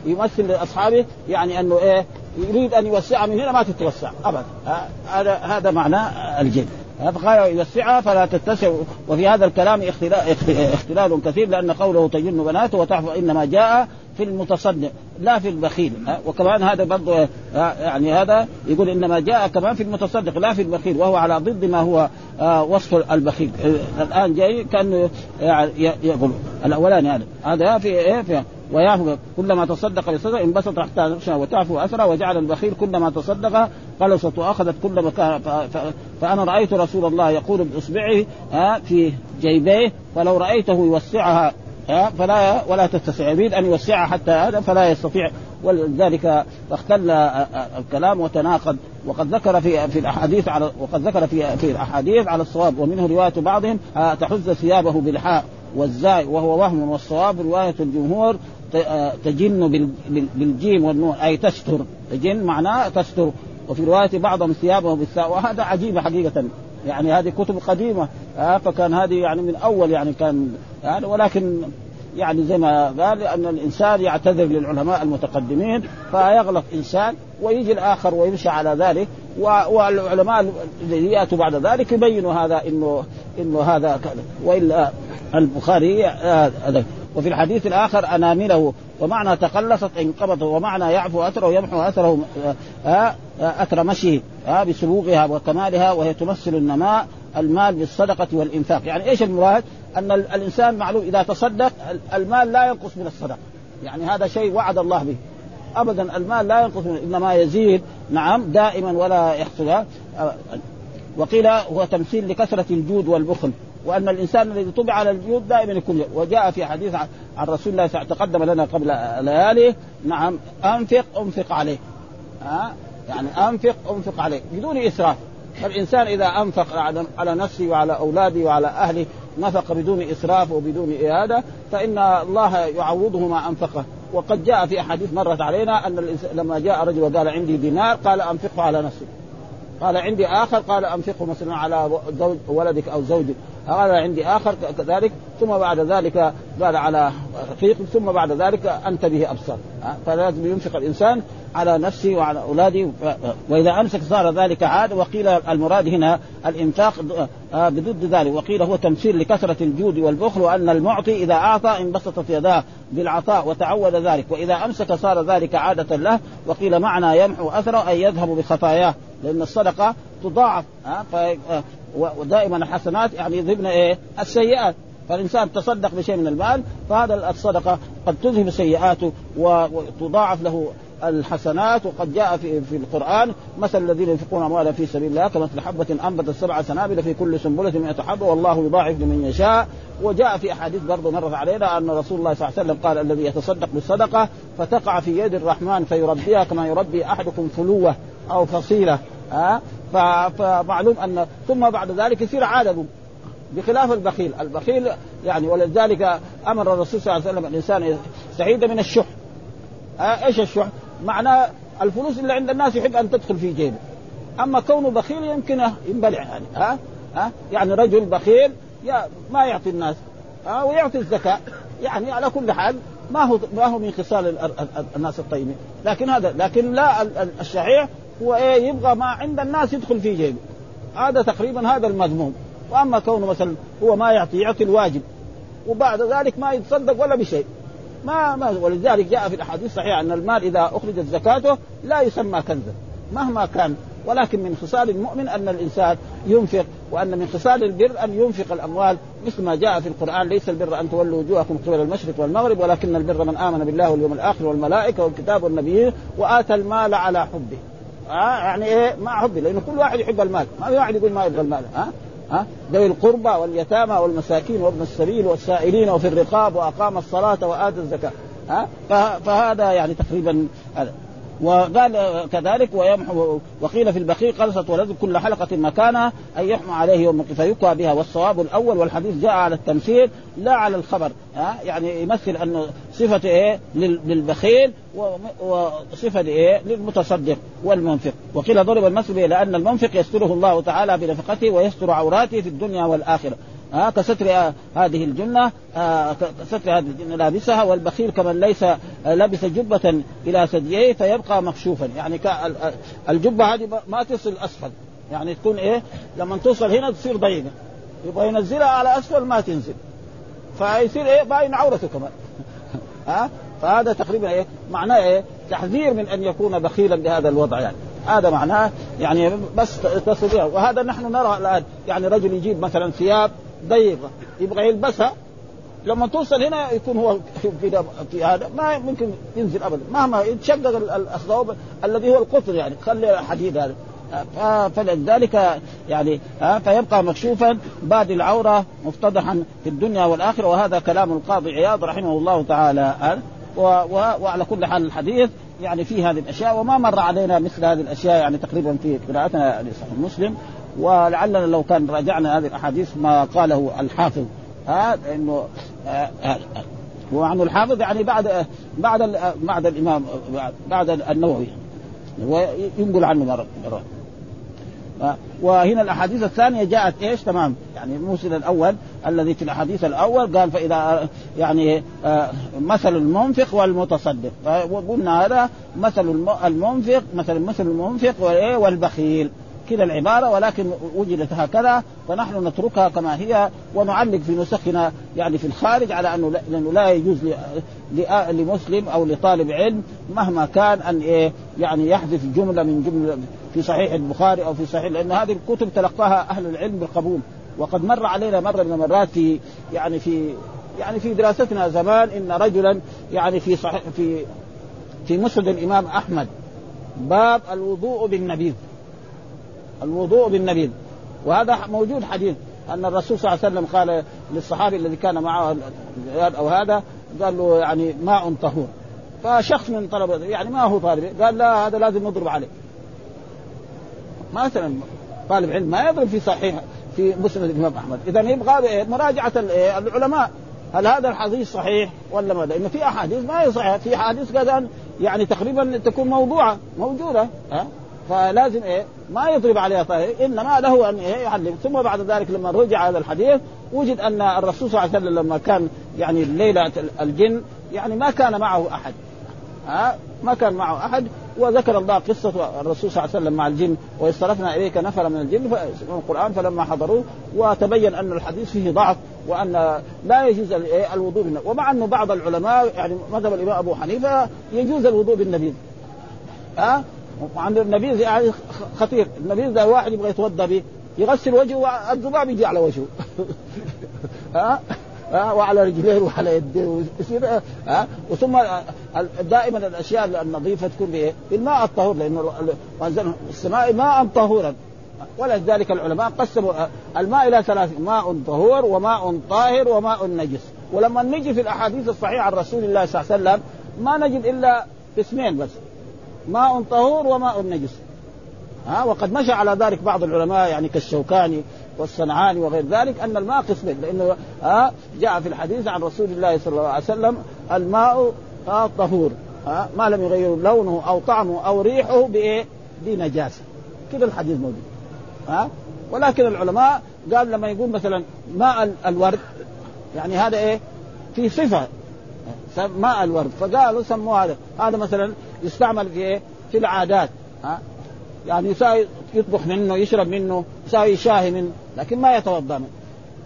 يمثل لأصحابه يعني أنه إيه يريد أن يوسعها من هنا ما تتوسع. ابدا. هذا هذا معناه الجيب فقال يوسعها فلا تتسع. وفي هذا الكلام اختلال كثير لأن قوله تجن بناته وتعفو إنما جاء في المتصدق. لا في البخيل. وكمان هذا برضه يعني هذا يقول إنما جاء كمان في المتصدق لا في البخيل وهو على ضد ما هو وصف البخيل. الآن جاي كانه يقول الأولاني هذا. هذا في إيه في ويعفو كلما تصدق بصدقه انبسط حتى نقشها وتعفو اثره وجعل البخيل كلما تصدق قلصت وأخذت كل مكان فأنا رأيت رسول الله يقول بأصبعه في جيبيه فلو رأيته يوسعها. فلا ولا تتسع يريد أن يوسعها حتى هذا فلا يستطيع. ولذلك اختل الكلام وتناقض. وقد ذكر في في الأحاديث على وقد ذكر في في الأحاديث على الصواب ومنه رواية بعضهم تحز ثيابه بالحاء والزاي وهو وهم والصواب. رواية الجمهور تجن بالجيم والنون أي تستر. تجن معناه تستر. وفي رواية بعضهم ثيابه بالثاء وهذا عجيب حقيقة. يعني هذه كتب قديمة آه فكان هذه يعني من أول يعني كان يعني ولكن يعني زي ما قال أن الإنسان يعتذر للعلماء المتقدمين فيغلط إنسان ويجي الآخر ويمشي على ذلك والعلماء الذي يأتوا بعد ذلك يبينوا هذا إنه إنه هذا وإلا البخاري هذا. آه وفي الحديث الآخر أنامله ومعنى تقلصت انقبض ومعنى يعفو أثره ويمحو أثره آه، آه، أثر مشيه آه، بسلوغها وكمالها وهي تمثل النماء المال بالصدقة والإنفاق، يعني إيش المراد؟ أن الإنسان معلوم إذا تصدق المال لا ينقص من الصدقة، يعني هذا شيء وعد الله به. ابدا المال لا ينقص إنما يزيد نعم دائما ولا يحصل وقيل هو تمثيل لكثرة الجود والبخل وأن الإنسان الذي طبع على الجود دائما يكون وجاء في حديث عن رسول الله تقدم لنا قبل ليالي نعم أنفق أنفق عليه. ها؟ يعني أنفق أنفق عليه بدون إسراف. فالإنسان إذا أنفق على نفسه وعلى أولاده وعلى أهله نفق بدون إسراف وبدون اهاده فإن الله يعوضه ما أنفقه. وقد جاء في أحاديث مرت علينا أن لما جاء رجل وقال عندي دينار قال أنفقه على نفسي. قال عندي آخر قال أنفقه مثلا على ولدك أو زوجك. قال عندي آخر كذلك ثم بعد ذلك قال على رفيق ثم بعد ذلك انت به ابصر فلازم ينفق الإنسان على نفسه وعلى أولاده. وإذا أمسك صار ذلك عاد وقيل المراد هنا الإنفاق آه، بضد ذلك. وقيل هو تمثيل لكثرة الجود والبخل وأن المعطي إذا اعطى انبسطت يداه بالعطاء وتعود ذلك. وإذا أمسك صار ذلك عادة له وقيل معنى يمحو أثره أي يذهب بخطاياه لأن الصدقة تضاعف ها؟ ودائما الحسنات يعني يذهبن إيه؟ السيئات. فالإنسان تصدق بشيء من المال فهذا الصدقة قد تذهب سيئاته وتضاعف له الحسنات. وقد جاء في في القرآن مثل الذين ينفقون اموالا في سبيل الله كمثل حبة أنبتت سبع سنابل في كل سنبلة 100 حبة والله يضاعف لمن يشاء. وجاء في أحاديث برضه مرت علينا أن رسول الله صلى الله عليه وسلم قال الذي يتصدق بالصدقة فتقع في يد الرحمن فيربيها كما يربي أحدكم فلوة أو فصيلة ها؟ فمعلوم أن ثم بعد ذلك يصير عادة بخلاف البخيل، البخيل يعني ولذلك أمر الرسول صلى الله عليه وسلم الإنسان سعيد من الشح. آه إيش الشح؟ معناه الفلوس اللي عند الناس يحب أن تدخل في جيبه. أما كونه بخيل يمكن ينبلع يعني. ها؟ ها؟ يعني رجل بخيل ما يعطي الناس. ها؟ ويعطي الزكاة. يعني على كل حال ما هو ما هو من خصال الناس الطيبين. لكن هذا لكن لا الشحيح هو إيه يبغى ما عند الناس يدخل في جيبه. هذا تقريبا هذا المذموم. وأما كونه مثلا هو ما يعطي يعطي الواجب. وبعد ذلك ما يتصدق ولا بشيء. ما ما ولذلك جاء في الأحاديث الصحيحة أن المال إذا أخرجت زكاته لا يسمى كنزا مهما كان. ولكن من خصال المؤمن أن الإنسان ينفق وأن من خصال البر أن ينفق الأموال. مثل ما جاء في القرآن ليس البر أن تولوا وجوهكم قبل المشرق والمغرب ولكن البر من آمن بالله واليوم الآخر والملائكة والكتاب والنبيين وآتى المال على حبه. ها؟ يعني إيه؟ مع حبه لأنه كل واحد يحب المال. ما في واحد يقول ما يبغى المال ها؟ ها؟ ذوي القربى واليتامى والمساكين وابن السبيل والسائلين وفي الرقاب وأقام الصلاة وآتى الزكاة ها؟ فهذا يعني تقريبا هذا. وقال كذلك ويمحو وقيل في البخيل قلصت ولد كل حلقة مكانها أن يحمى عليه يوم فيكوى بها. والصواب الأول والحديث جاء على التمثيل لا على الخبر. ها؟ يعني يمثل أنه صفة إيه؟ للبخيل وصفة إيه؟ للمتصدق والمنفق. وقيل ضرب المثل لأن المنفق يستره الله تعالى بنفقته ويستر عوراته في الدنيا والآخرة. ها كستر هذه الجنة كستر هذه الجنة لابسها والبخيل كمن ليس لبس جبة إلى ثدييه فيبقى مكشوفا. يعني الجبة هذه ما تصل أسفل. يعني تكون إيه؟ لما توصل هنا تصير ضيقة. يبغى ينزلها على أسفل ما تنزل. فيصير إيه؟ باين عورته كمان. ها فهذا تقريبا إيه؟ معناه إيه؟ تحذير من أن يكون بخيلا بهذا الوضع يعني. هذا معناه يعني بس تصل وهذا نحن نرى الآن. يعني رجل يجيب مثلا ثياب ضيقه يبغى يلبسها لما توصل هنا يكون هو في, هذا ما ممكن ينزل ابدا. مهما يتشقق الثوب الذي هو القطر يعني خلي الحديد هذا. فلذلك يعني فيبقى مكشوفا بادي العورة مفتضحا في الدنيا والآخرة. وهذا كلام القاضي عياض رحمه الله تعالى وعلى كل حال الحديث يعني في هذه الأشياء. وما مر علينا مثل هذه الأشياء يعني تقريبا في قراءتنا لصحيح مسلم. ولعلنا لو كان راجعنا هذه الأحاديث ما قاله الحافظ. ها إنه وعنه الحافظ يعني بعد بعد بعد الإمام بعد النووي. وينقل عنه مرة مرة. وهنا الأحاديث الثانية جاءت إيش؟ تمام. يعني الموسم الأول الذي في الأحاديث الأول قال فإذا يعني آه، مثل المنفق والمتصدق. وقلنا هذا مثل المنفق مثل مثل المنفق والبخيل. كذا العبارة ولكن وجدت هكذا فنحن نتركها كما هي ونعلق في نسخنا يعني في الخارج على أنه لأنه لا يجوز لمسلم أو لطالب علم مهما كان أن إيه يعني يحذف جملة من جملة في صحيح البخاري أو في صحيح لأن هذه الكتب تلقاها أهل العلم بالقبول. وقد مر علينا مرة من المرات في يعني في يعني في دراستنا زمان إن رجلا يعني في صحيح في في مسند الإمام أحمد باب الوضوء بالنبيذ. الوضوء بالنبيذ. وهذا موجود حديث أن الرسول صلى الله عليه وسلم قال للصحابي الذي كان معه أو هذا قال له يعني ماء طهور. فشخص من طلبه يعني ما هو طالب قال لا هذا لازم نضرب عليه. مثلا طالب علم ما يضرب في صحيح في مسند الإمام أحمد. اذا يبغى مراجعة العلماء. هل هذا الحديث صحيح ولا ما؟ لأنه في أحاديث ما هي صحيحة. في أحاديث قد يعني تقريبا تكون موضوعة موجودة ها؟ فلازم إيه؟ ما يضرب عليها طيب إنما له أن يعلم. ثم بعد ذلك لما رجع هذا الحديث وجد أن الرسول صلى الله عليه وسلم لما كان يعني ليلة الجن يعني ما كان معه أحد. ها؟ ما كان معه أحد. وذكر الله قصة الرسول صلى الله عليه وسلم مع الجن واصطرفنا إليك نفر من الجن في القرآن فلما حضروه وتبين أن الحديث فيه ضعف وأن لا يجوز الوضوء بالنبيذ ومع أنه بعض العلماء يعني مذهب الإمام أبو حنيفة يجوز الوضوء بالنبيذ ها؟ وعند النبيذ يعني خطير. النبيذ ده واحد يبغى يتوضأ به يغسل وجهه الذباب يجي على وجهه. ها؟ ها؟ وعلى رجليه وعلى يديه يصير ها؟ وثم دائما الأشياء النظيفة تكون بإيه؟ بالماء الطهور لأنه السماء ماء طهورا. ولذلك العلماء قسموا الماء إلى ثلاث ماء طهور وماء طاهر وماء نجس. ولما نجي في الأحاديث الصحيحة عن رسول الله صلى الله عليه وسلم ما نجد إلا قسمين بس. ماء طهور وماء نجس ها وقد مشى على ذلك بعض العلماء يعني كالشوكاني والصنعاني وغير ذلك أن الماء قسمين لأنه ها جاء في الحديث عن رسول الله صلى الله عليه وسلم الماء طهور ها ما لم يغير لونه أو طعمه أو ريحه بإيه؟ بنجاسة كذا الحديث موجود ها ولكن العلماء قال لما يقول مثلا ماء الورد يعني هذا إيه؟ في صفة ماء الورد. فقالوا سموه هذا. هذا مثلا يستعمل في إيه؟ في العادات. ها؟ يعني يطبخ منه يشرب منه يساوي شاهي منه لكن ما يتوضأ منه.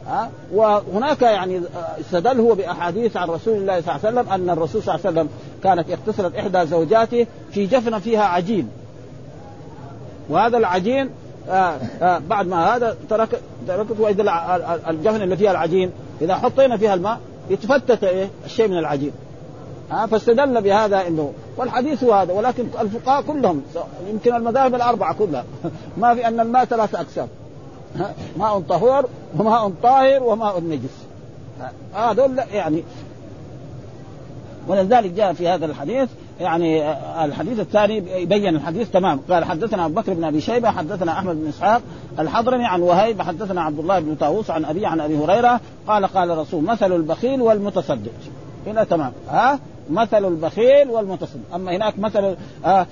ها؟ وهناك يعني استدل هو بأحاديث عن رسول الله صلى الله عليه وسلم أن الرسول صلى الله عليه وسلم كانت اغتسلت إحدى زوجاته في جفنه فيها عجين. وهذا العجين آه آه بعد ما هذا ترك تركت وإذا الجفنه اللي فيها العجين إذا حطينا فيها الماء يتفتت إيه؟ الشيء من العجين ها فاستدل بهذا إنه والحديث هذا ولكن الفقهاء كلهم يمكن المذاهب الأربعة كلها ما في أن الماء ثلاث أقسام. ماء طهور وماء طاهر وماء نجس. هذول يعني. ولذلك جاء في هذا الحديث يعني الحديث الثاني يبين الحديث تمام. قال حدثنا أبو بكر بن أبي شيبة حدثنا أحمد بن إسحاق الحضرمي عن وهيب حدثنا عبد الله بن طاووس عن ابي عن أبي هريرة قال قال الرسول مثل البخيل والمتصدق. هنا تمام. ها؟ مثل البخيل والمتصدق. أما هناك مثل آه،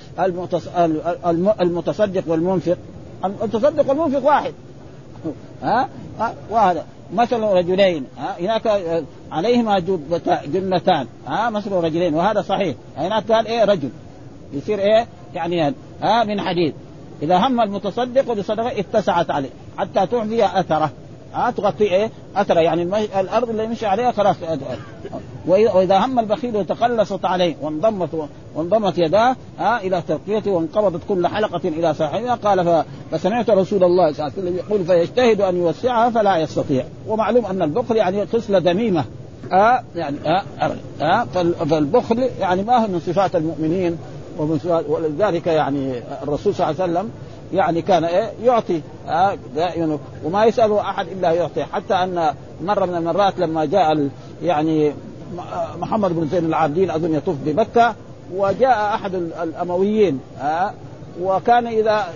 المتصدق والمنفق. المتصدق والمنفق واحد. ها؟ وهذا مثل رجلين ها هناك آه، عليهما جنتان ها مثل رجلين وهذا صحيح. هناك قال إيه رجل. يصير إيه؟ يعني ها من حديد. إذا هم المتصدق بصدقة اتسعت عليه حتى تعفي أثره. ها تغطي إيه؟ اثره يعني الأرض اللي يمشي عليها خلاص واذا هم البخيل وتقلصت عليه وانضمت وانضمت يداه ها إلى تغطيته وانقبضت كل حلقة إلى صاحبها قال فسمعت رسول الله صلى الله عليه وسلم يقول فيجتهد أن يوسعها فلا يستطيع. ومعلوم أن البخل يعني خصلة ذميمه آه يعني آه آه فالبخل يعني ما هو من صفات المؤمنين ومن ولذلك يعني الرسول صلى الله عليه وسلم يعني كان إيه؟ يعطي آه دائما وما يسأله أحد إلا يعطي. حتى أن مرة من المرات لما جاء يعني محمد بن زين العابدين أظن يطوف بمكة وجاء أحد الأمويين آه وكان إذا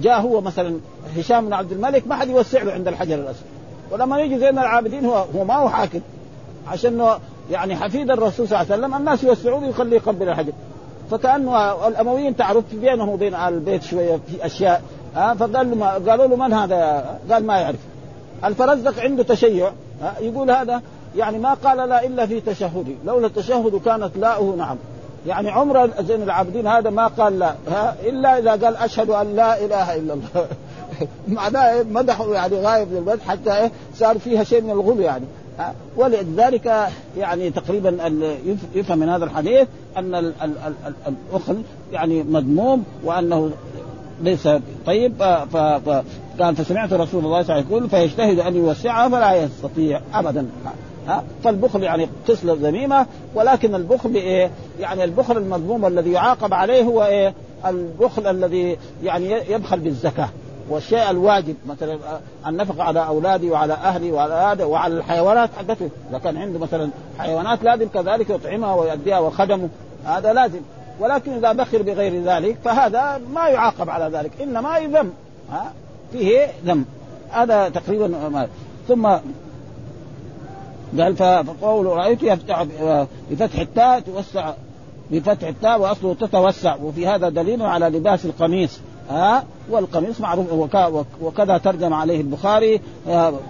جاء هو مثلا هشام بن عبد الملك ما حد يوسع له عند الحجر الأسود. ولما يجي زين العابدين هو هو ما هو حاكم. عشان يعني حفيد الرسول صلى الله عليه وسلم الناس يوسعوه ويخليه يقبل الحجر. فكأنه الأمويين تعرف بينه وبين أهل البيت شوية في أشياء ها فقال له ما قالوا له من هذا؟ قال ما يعرف. الفرزدق عنده تشيع يقول هذا يعني ما قال لا إلا في تشهده لولا التشهد كانت لاؤه نعم. يعني عمر زين العابدين هذا ما قال لا ها إلا إذا قال أشهد أن لا إله إلا الله. معناه مدحه يعني غايب للمدح حتى إيه صار فيها شيء من الغلو يعني. ولذلك يعني تقريبا يفهم من هذا الحديث أن الاخل يعني مذموم وأنه ليس طيب فقال فسمعت رسول الله صلى الله عليه وسلم يقول فيجتهد أن يوسعها فلا يستطيع ابدا ها فالبخل يعني قسلة ذميمة ولكن البخل إيه؟ يعني البخل المذموم الذي يعاقب عليه هو إيه؟ البخل الذي يعني يبخل بالزكاة والشيء الواجب مثلا النفقة على أولادي وعلى أهلي وعلى هذا وعلى الحيوانات حقته إذا كان عنده مثلا حيوانات لازم كذلك يطعمها ويؤديها وخدمه. هذا لازم. ولكن إذا بخل بغير ذلك فهذا ما يعاقب على ذلك إنما يذم ها؟ فيه ذم. هذا تقريبا ما. ثم قال فقول رأيت يفتح بفتح التاء توسع بفتح التاء وأصله تتوسع. وفي هذا دليل على لباس القميص. ها؟ والقميص معروف. وكذا ترجم عليه البخاري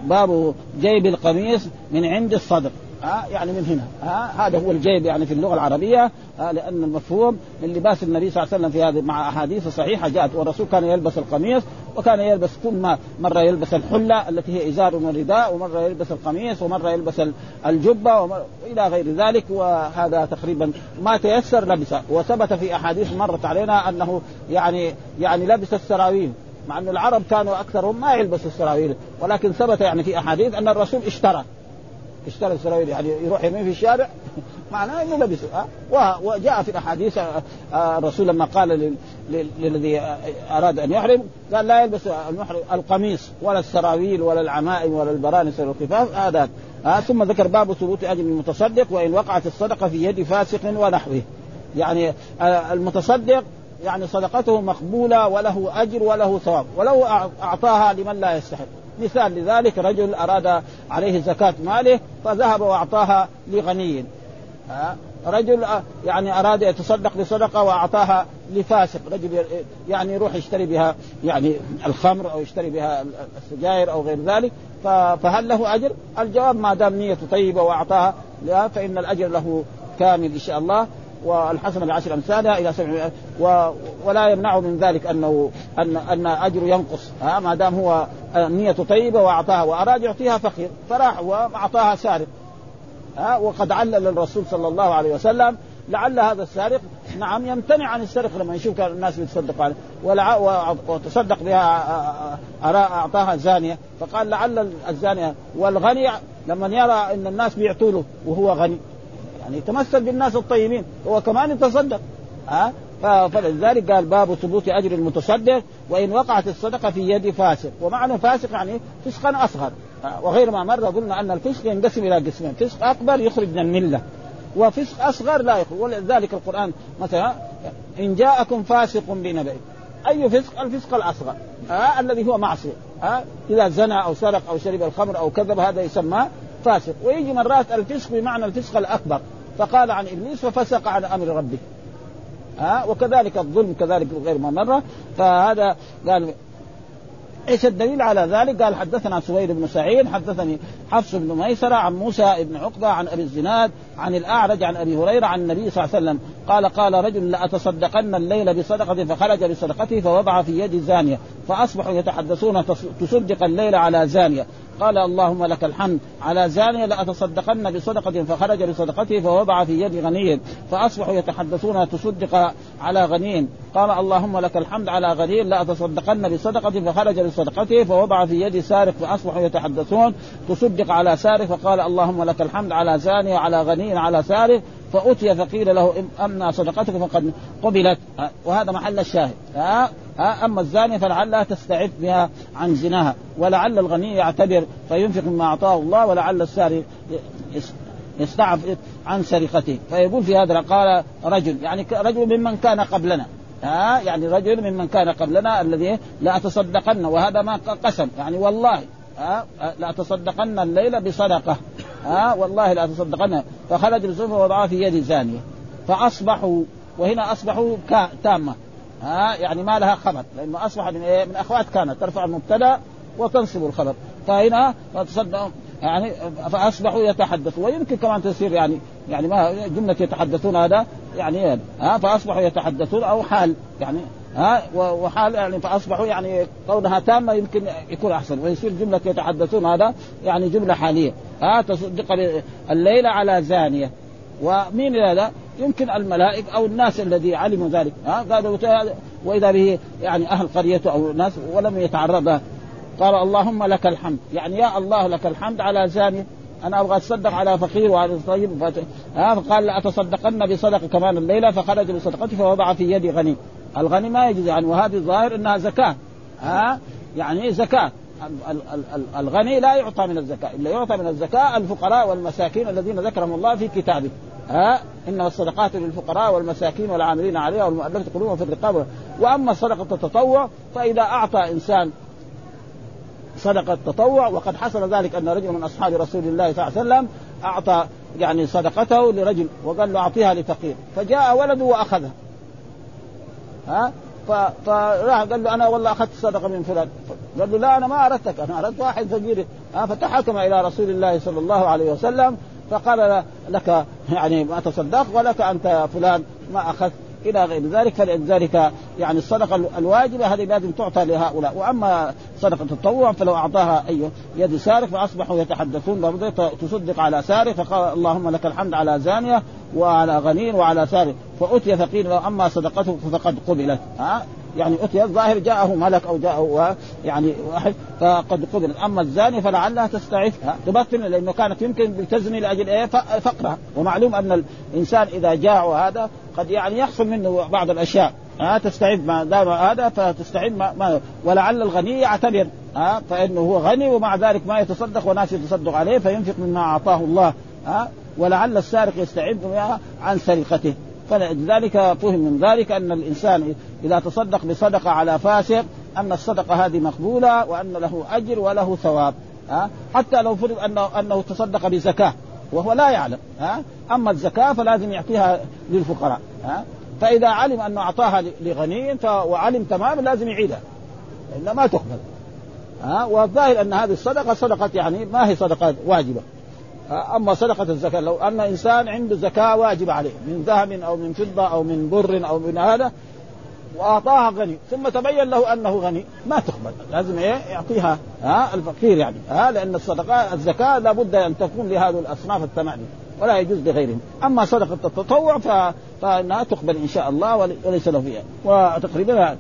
باب جيب القميص من عند الصدر. ها؟ يعني من هنا. ها؟ هذا هو الجيب يعني في اللغة العربية لأن المفهوم من لباس النبي صلى الله عليه وسلم في هذه مع أحاديث صحيحة جاءت والرسول كان يلبس القميص وكان يلبس كل ما مرة يلبس الحلة التي هي إزار ورداء ومرة يلبس القميص ومرة يلبس الجبة ومرة إلى غير ذلك. وهذا تقريبا ما تيسر لبسه وثبت في أحاديث مرت علينا أنه يعني يعني لبس السراويل مع أن العرب كانوا أكثرهم ما يلبسوا السراويل. ولكن ثبت يعني في أحاديث أن الرسول اشترى. اشترى السراويل يعني يروح يمين في الشارع. معناه إنه لبسه أه؟ وجاء في الأحاديث آه، آه، الرسول لما قال للذي أراد أن يحرم قال لا يلبس المحرم القميص ولا السراويل ولا العمائم ولا البرانس ولا الخفاف هذا آه ثم ذكر باب ثبوت أجر المتصدق وإن وقعت الصدقة في يد فاسق ونحوه. يعني المتصدق يعني صدقته مقبولة وله أجر وله ثواب ولو أعطاها لمن لا يستحق. مثال لذلك رجل أراد عليه زكاة ماله فذهب وأعطاها لغني. ها؟ رجل يعني أراد يتصدق بصدقة وأعطاها لفاسق. رجل يعني يروح يشتري بها يعني الخمر أو يشتري بها السجاير أو غير ذلك. فهل له أجر؟ الجواب ما دام نيته طيبة وأعطاها فإن الأجر له كامل إن شاء الله. والحسنة بعشر أمثالها إلى سبع. ولا يمنع من ذلك أنه أن أن اجره ينقص ها؟ ما دام هو نيته طيبة وأعطاها وأراد يعطيها فقير فراح وأعطاها سارق. ها وقد علل الرسول صلى الله عليه وسلم لعل هذا السارق نعم يمتنع عن السرقة لما يشوف الناس بيتصدق عليه. وتصدق بها أعطاها زانيه فقال لعل الزانية. والغني لما يرى إن الناس بيعطوا له وهو غني. يعني يتمثل بالناس الطيبين هو كمان يتصدق. ها؟ فلذلك قال باب ثبوت أجر المتصدق وإن وقعت الصدقة في يد فاسق. ومعنى فاسق يعني فسقا أصغر. وغير ما مر قلنا أن الفسق ينقسم إلى قسمين فسق أكبر يخرج من الملة وفسق أصغر لا يخرج ولذلك القرآن مثلا إن جاءكم فاسق بنبأ أي فسق؟ الفسق الأصغر آه الذي هو معصية آه إذا زنى أو سرق أو شرب الخمر أو كذب هذا يسمى فاسق. ويجي مرات الفسق بمعنى الفسق الأكبر فقال عن إبليس وفسق عن أمر ربه ها وكذلك الظلم كذلك غير ما مره فهذا قال إيش الدليل على ذلك؟ قال حدثنا سويد بن سعيد حدثني حفص بن ميسرة عن موسى بن عقبة عن أبي الزناد عن الأعرج عن أبي هريرة عن النبي صلى الله عليه وسلم قال قال رجل لأتصدقن الليل بصدقه فخرج بصدقته فوضع في يد زانية فأصبحوا يتحدثون تصدق الليل على زانية قال اللهم لك الحمد. على زانية لأتصدقن بصدقة فخرج بصدقته فوضع في يد غني. فأصبحوا يتحدثون تصدق على غني. قال اللهم لك الحمد على غني. لأتصدقن بصدقة فخرج بصدقته فوضع في يد سارق. فأصبحوا يتحدثون تصدق على سارق. فقال اللهم لك الحمد على زانية على غني على سارق. فأتي فقيل له أما صدقتك فقد قبلت. وهذا محل الشاهد. ها أما الزانيه فلعلها تستعف بها عن زناها. ولعل الغني يعتبر فينفق مما أعطاه الله ولعل السارق يستعف عن سرقته. فيقول في هذا قال رجل يعني رجل ممن كان قبلنا. ها يعني رجل ممن كان قبلنا الذي لا تصدقن وهذا ما قسم. يعني والله ها لا تصدقن الليلة بصدقة. ها والله لا تصدقن. فخرج الزوج ووضعها في يد زانيه فأصبحوا وهنا أصبحوا تامة. ها يعني ما لها خبر لأنه اصبح من إيه؟ من أخوات كانت ترفع المبتدأ وتنصب الخبر. فهنا تصدق يعني فأصبحوا يتحدثوا ويمكن كمان تصير يعني يعني ما جملة يتحدثون هذا يعني ها فأصبحوا يتحدثون أو حال يعني ها وحال يعني فأصبحوا يعني كونها تامة يمكن يكون أحسن ويصير جملة يتحدثون هذا يعني جملة حالية. ها تصدق الليلة على زانية. ومين هذا؟ يمكن الملائكة أو الناس الذي علموا ذلك. ها قالوا وإذا به يعني أهل قريته أو الناس ولم يتعرض. قال اللهم لك الحمد. يعني يا الله لك الحمد على زاني أنا أبغى أتصدق على فقير وعلى طيب. فقال لاتصدقن بصدقة. كمان الليلة فخرج بصدقته فوضع في يد غني الغني ما يجوز يعني وهذه الظاهر إنها زكاة. ها؟ يعني زكاة. الغني لا يعطى من الزكاة. الا يعطى من الزكاة الفقراء والمساكين الذين ذكرهم الله في كتابه. ها؟ إنما الصدقات للفقراء والمساكين والعاملين عليها والمؤلفة قلوبهم في الرقاب. وأما صدقه التطوع فإذا أعطى إنسان صدقة التطوع وقد حصل ذلك أن رجل من أصحاب رسول الله صلى الله عليه وسلم أعطى يعني صدقته لرجل وقال له أعطيها لفقير. فجاء ولده وأخذها. ها؟ فراح قال له أنا والله أخذت صدقة من فلان. قال له لا أنا ما أردتك. أنا أردت واحد فقير. فتحاكم إلى رسول الله صلى الله عليه وسلم فقال لك يعني ما تصدق ولك أنت فلان ما أخذت إلى غير ذلك فلذلك يعني الصدقة الواجبة هذه لازم تعطى لهؤلاء. وأما صدقة التطوع فلو أعطاها أي يد سارق فأصبحوا يتحدثون تصدق على سارق فقال اللهم لك الحمد على زانية وعلى غني وعلى سارق فأتي فقيل له اما صدقته فقد قبلت. ها؟ يعني أتي الظاهر جاءه ملك أو جاءه يعني واحد فقد قبل أما الزاني فلعلها تستعف تبطل لأنه كانت يمكن تزني لأجل إيه؟ فقرها. ومعلوم أن الإنسان إذا جاع هذا قد يعني يحصل منه بعض الأشياء. ها تستعد ما دام هذا فتستعد ما, ما ولعل الغني يعتبر. ها فإنه هو غني ومع ذلك ما يتصدق وناس يتصدق عليه فينفق مما أعطاه الله. ها ولعل السارق يستعد عن سرقته. فلذلك فهم من ذلك أن الإنسان إذا تصدق بصدقة على فاسق أن الصدقة هذه مقبولة وأن له أجر وله ثواب ها؟ حتى لو فرض انه أنه تصدق بزكاة وهو لا يعلم ها؟ أما الزكاة فلازم يعطيها للفقراء ها؟ فإذا علم أنه أعطاها لغني وعلم تماما لازم يعيدها لانها ما تقبل ها؟ والظاهر أن هذه الصدقة صدقة يعني ما هي صدقة واجبة. أما صدقة الزكاة لو أن إنسان عنده زكاة واجبه عليه من ذهب أو من فضة أو من بر أو من هذا وأعطاها غني ثم تبين له أنه غني ما تقبل لازم إيه؟ يعطيها ها؟ الفقير يعني ها؟ لأن الصدقة الزكاة لابد أن تكون لهذه الأصناف الثمانيه ولا يجوز لغيرهم. أما صدقة التطوع ف... فإنها تقبل إن شاء الله وليس له فيها. وتقريبا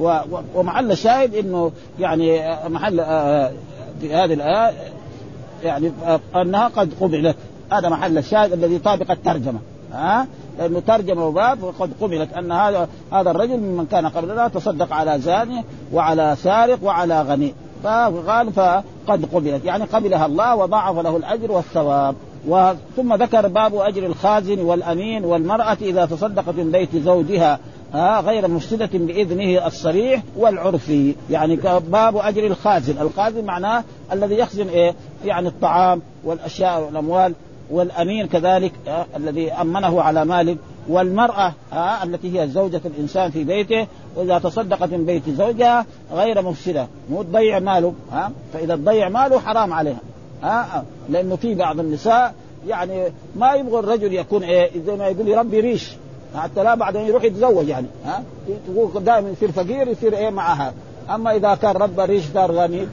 و... ومحل الشاهد إنه يعني محل آه، في هذه الآية يعني انها قد قبلت. هذا محل الشاهد الذي طابق الترجمة. ها؟ لأنه ترجمه باب وقد قبلت. أن هذا هذا الرجل ممن كان قبلنا تصدق على زاني وعلى سارق وعلى غني. فقال فقد قبلت. يعني قبلها الله وضاعف له الأجر والثواب. ثم ذكر باب أجر الخازن والأمين والمرأة إذا تصدقت من بيت زوجها ها غير مفسدة بإذنه الصريح والعرفي. يعني باب أجر الخازن. الخازن معناه الذي يخزن إيه؟ يعني الطعام والأشياء والأموال والأمين كذلك آه الذي أمنه على ماله والمرأة آه التي هي زوجة الإنسان في بيته وإذا تصدقت من بيت زوجها غير مفسدة مو تضيع ماله ها آه فإذا تضيع ماله حرام عليها ها آه لأنه في بعض النساء يعني ما يبغى الرجل يكون إيه زي ما يقول يربي ريش حتى لا بعدين يروح يتزوج يعني ها تقول دائما يصير فقير يصير إيه معها. أما إذا كان رب ريش دار غني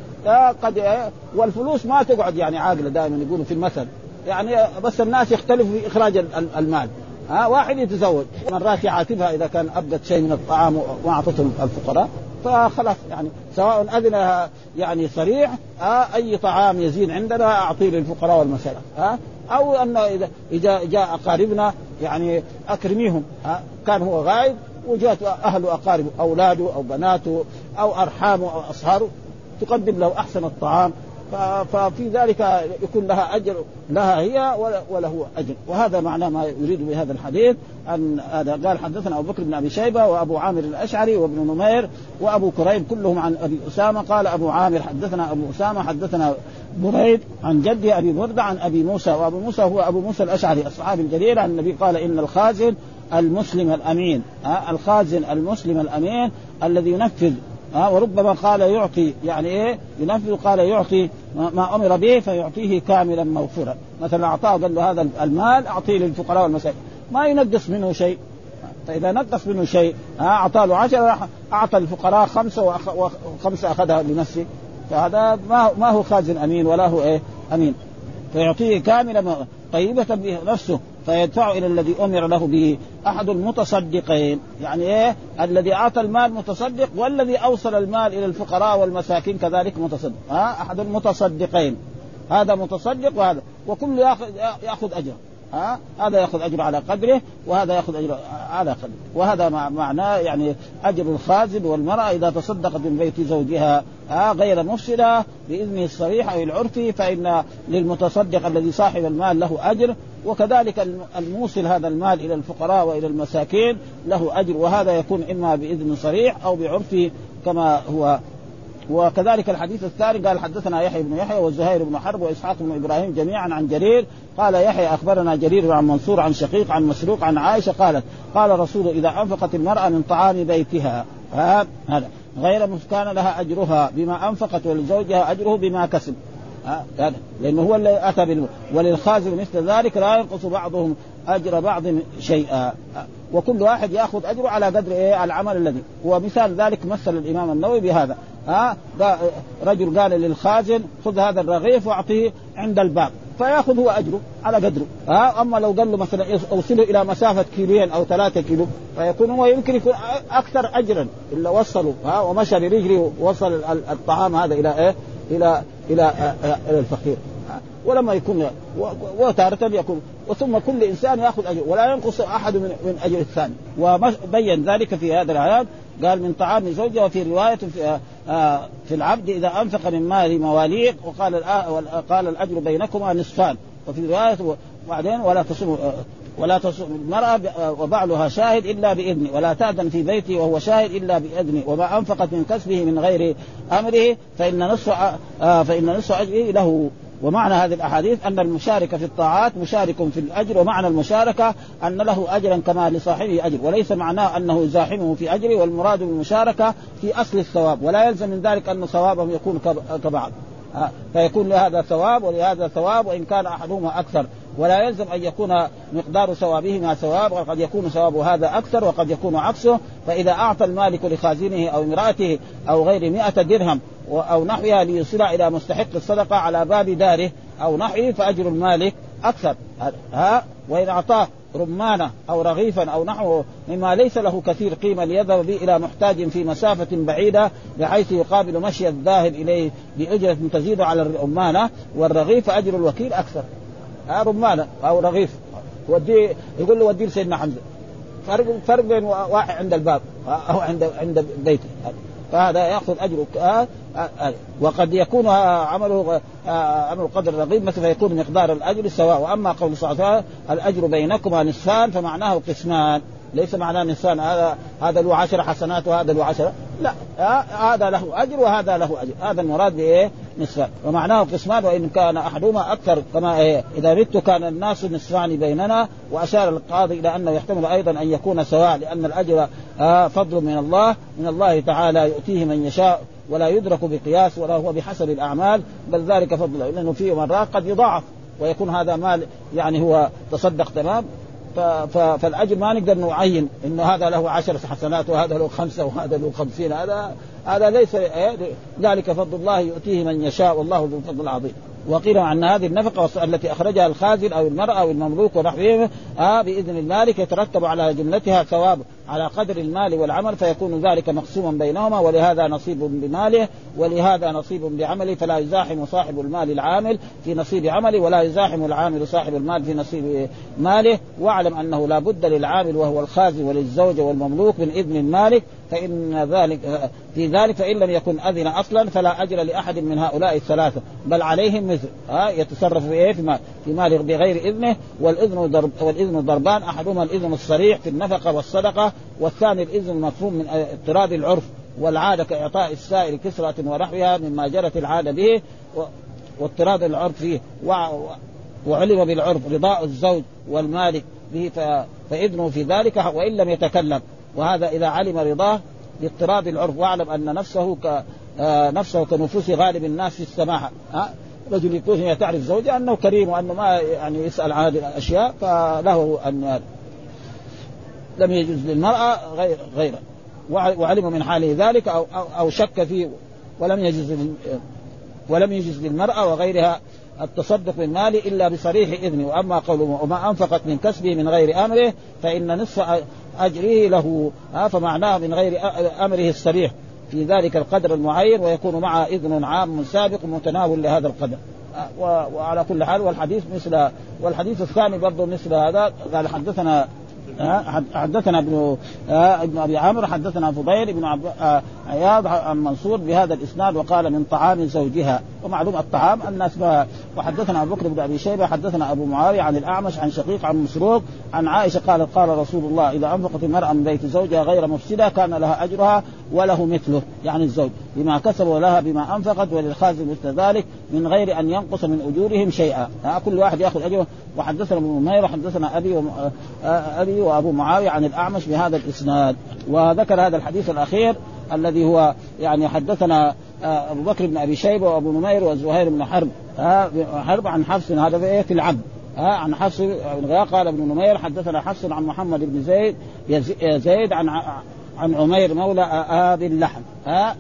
قد إيه؟ والفلوس ما تقعد يعني عاقلة دائما يقولوا في المثل. يعني بس الناس يختلفوا في إخراج المال. ها واحد يتزوج مرات يعاتبها إذا كان ابدت شيء من الطعام وما اعطته الفقراء فخلاص يعني سواء أذن يعني صريح آه أي طعام يزين عندنا أعطيه للفقراء والمساكين. ها أو أن إذا جاء أقاربنا يعني أكرميهم. ها كان هو غايب وجاءت أهل أقارب أولاده أو بناته أو أرحامه أو أصهاره. تقدم له أحسن الطعام ففي ذلك يكون لها أجر لها هي وله أجر. وهذا معناه ما يريد بهذا الحديث أن هذا قال حدثنا أبو بكر بن أبي شيبة وأبو عامر الأشعري وابن نمير وأبو كريم كلهم عن أبي أسامة. قال أبو عامر حدثنا أبو أسامة حدثنا بريد عن جدي أبي برده عن أبي موسى. وأبو موسى هو أبو موسى الأشعري الصحابي الجليل. عن النبي قال إن الخازن المسلم الأمين الخازن المسلم الأمين الذي ينفذ ها وربما قال يعطي يعني إيه؟ ينفذ قال يعطي ما أمر به فيعطيه كاملا موفورا. مثلا أعطاه قال له هذا المال أعطيه للفقراء والمساكين. ما ينقص منه شيء. فإذا نقص منه شيء ها اعطى له عشرة أعطى الفقراء خمسة وخمسه أخذها لنفسه. فهذا ما ما هو خازن أمين ولا هو إيه؟ أمين. فيعطيه كاملا طيبة به نفسه فيدفع إلى الذي أمر له به أحد المتصدقين. يعني إيه؟ الذي اعطى المال متصدق والذي أوصل المال إلى الفقراء والمساكين كذلك متصدق. ها؟ أحد المتصدقين. هذا متصدق وهذا. وكل ياخذ ياخذ اجره ها؟ هذا ياخذ أجر على قدره وهذا ياخذ أجر على قدره. وهذا معناه يعني أجر الخازن والمرأة إذا تصدقت من بيت زوجها ها؟ غير مفسدة باذنه الصريح أو العرفي فإن للمتصدق الذي صاحب المال له أجر وكذلك الموصل هذا المال إلى الفقراء وإلى المساكين له أجر وهذا يكون إما بإذن صريح أو بعرفه كما هو وكذلك الحديث الثاني قال حدثنا يحيى بن يحيى وزهير بن حرب وإسحاق بن إبراهيم جميعا عن جرير. قال يحيى أخبرنا جرير عن منصور عن شقيق عن مسروق عن عائشة قالت قال رسول إذا أنفقت المرأة من طعام بيتها هذا. غير كان لها أجرها بما أنفقت ولزوجها أجره بما كسب هذا. لأنه هو اللي أتى. وللخازن مثل ذلك لا ينقص بعضهم أجر بعض شيئا وكل واحد يأخذ أجره على قدر إيه؟ العمل الذي. ومثال ذلك مثل الإمام النووي بهذا. ها؟ رجل قال للخازن خذ هذا الرغيف واعطيه عند الباب. فياخذ هو أجره على قدره ها؟ أما لو قال له مثلا أوصله إلى مسافة كيلوين أو ثلاثة كيلو فيكون هو يمكن يكون أكثر اجرا. إلا وصله ها؟ ومشى برجله ووصل الطعام هذا إلى إيه؟ إلى إلى إلى الفقير ولما يكون وتارة يكون وثم كل إنسان يأخذ أجر ولا ينقص أحد من من أجر الثاني. وبين ذلك في هذا الايات قال من طعام زوجه وفي رواية في, آه في العبد إذا أنفق من مال مواليق وقال قال الأجر بينكما نصفان. وفي رواية وبعدين ولا تصوم ولا تصوم المرأة وبعلها شاهد إلا بإذنه. ولا تأذن في بيته وهو شاهد إلا بإذنه. وما أنفقت من كسبه من غير أمره فإن نصف آه فإن نصف أجره له. ومعنى هذه الأحاديث أن المشارك في الطاعات مشارك في الأجر ومعنى المشاركة أن له اجرا كما لصاحبه أجر وليس معناه أنه يزاحمه في أجره والمراد بالمشاركة في أصل الثواب ولا يلزم من ذلك أن ثوابهم يكون كبعض. فيكون لهذا ثواب ولهذا ثواب وإن كان أحدهما أكثر. ولا يلزم أن يكون مقدار ثوابهما ثواب وقد يكون ثواب هذا أكثر وقد يكون عكسه. فإذا أعطى المالك لخازنه أو امرأته أو غير مئة درهم أو نحوها ليصلها إلى مستحق الصدقة على باب داره أو نحوه فأجر المالك أكثر. ها وإن أعطاه رمانه أو رغيفا أو نحوه مما ليس له كثير قيمة ليذهب به إلى محتاج في مسافة بعيدة بحيث يقابل مشي الذاهب إليه بأجرة تزيد على الرمانة والرغيف فاجر الوكيل أكثر. ها رمانة أو رغيف. وديه يقول له وديه لسيدنا حمزة. فرق فرق بين واحد عند الباب أو عند عند بيته. فهذا يأخذ اجره آه آه آه وقد يكون عمله عمل قدر رغيب مثلا فيكون مقدار الأجر سواء واما قول صلى الله عليه وسلم الأجر بينكما نصفان فمعناه قسمان ليس معناه نصفان هذا هذا له عشر حسنات وهذا له عشرة لا هذا له أجر وهذا له أجر. هذا المراد بإيه؟ نصفان. ومعناه قسمان وإن كان أحدهما أكثر كما إيه؟ إذا مت كان الناس نصفان بيننا وأشار القاضي إلى أنه يحتمل أيضا أن يكون سواء لأن الأجر فضل من الله. من الله تعالى يؤتيه من يشاء ولا يدرك بقياس ولا هو بحسب الأعمال بل ذلك فضل لأنه في مرات قد يضاعف ويكون هذا مال يعني هو تصدق تمام. فالأجر ما نقدر نعين إنه هذا له عشر حسنات وهذا له خمسة وهذا له خمسين. هذا هذا ليس ذلك فضل الله يؤتيه من يشاء والله ذو الفضل العظيم. وقيل أن هذه النفقة التي أخرجها الخازن أو المرأة أو المملوك ونحوه آه بإذن المالك يترتب على جملتها ثواب على قدر المال والعمل فيكون ذلك مقسوما بينهما ولهذا نصيب بماله ولهذا نصيب بعمله فلا يزاحم صاحب المال العامل في نصيب عمله ولا يزاحم العامل صاحب المال في نصيب ماله. واعلم أنه لا بد للعامل وهو الخازن وللزوجه والمملوك من إذن المالك فإن ذلك في ذلك فإن لم يكن أذن أصلا فلا أجر لأحد من هؤلاء الثلاثة. بل عليهم مثل. ها يتصرف في إيه في مال بغير إذنه. والإذن ضرب والإذن ضربان. أحدهما الإذن الصريح في النفقة والصدقة والثاني الإذن المفهوم من اضطراد العرف والعادة كإعطاء السائل كسرة ونحوها مما جرت العادة به واضطراد العرف فيه. وعلم بالعرف. رضاء الزوج والمالك به. فإذنه في ذلك. وإن لم يتكلم. وهذا إذا علم رضاه لاضطراب العرف. واعلم أن نفسه ك آه نفسه كنفوس غالب الناس في السماحة. ها؟ رجل يكون تعرف زوجها أنه كريم وأنه ما يعني يسأل عن هذه الأشياء فله أن لم يجوز للمرأة غير غيره. وعلم من حاله ذلك أو أو, أو شك فيه. ولم يجوز ولم يجوز للمرأة وغيرها التصدق بالمال إلا بصريح إذنه. وأما قوله وما أنفقت من كسبه من غير أمره فإن نصف اجره له. فمعناه من غير أمره الصريح. في ذلك القدر المعين ويكون معه إذن عام سابق متناول لهذا القدر. وعلى كل حال والحديث مثل والحديث الثاني برضه مثل هذا. قال حدثنا حدثنا ابن ابن أبي عامر حدثنا فضيل بن عياض عن منصور بهذا الإسناد وقال من طعام زوجها. ومعلوم الطعام الناس وحدثنا أبو بكر بن أبي شيبة حدثنا أبو معاوية عن الأعمش عن شقيق عن مسروق عن عائشة قالت قال رسول الله إذا أنفقت المراه من بيت زوجها غير مفسدة كان لها أجرها وله مثله يعني الزوج. بما كسب ولها بما أنفقت وللخازن مثل ذلك من غير أن ينقص من أجورهم شيئا. كل واحد يأخذ أجره. وحدثنا ابن نمير وحدثنا أبي. أبي وأبو معاوية عن الأعمش بهذا الإسناد وذكر هذا الحديث الأخير الذي هو يعني حدثنا أبو بكر بن أبي شيبة وأبو نمير وزهير بن حرب. حرب عن حفص هذا في في العبد عن حفص بن قال ابن نمير حدثنا حفص عن محمد بن زيد زيد عن عن عمير مولى ابي اللحم.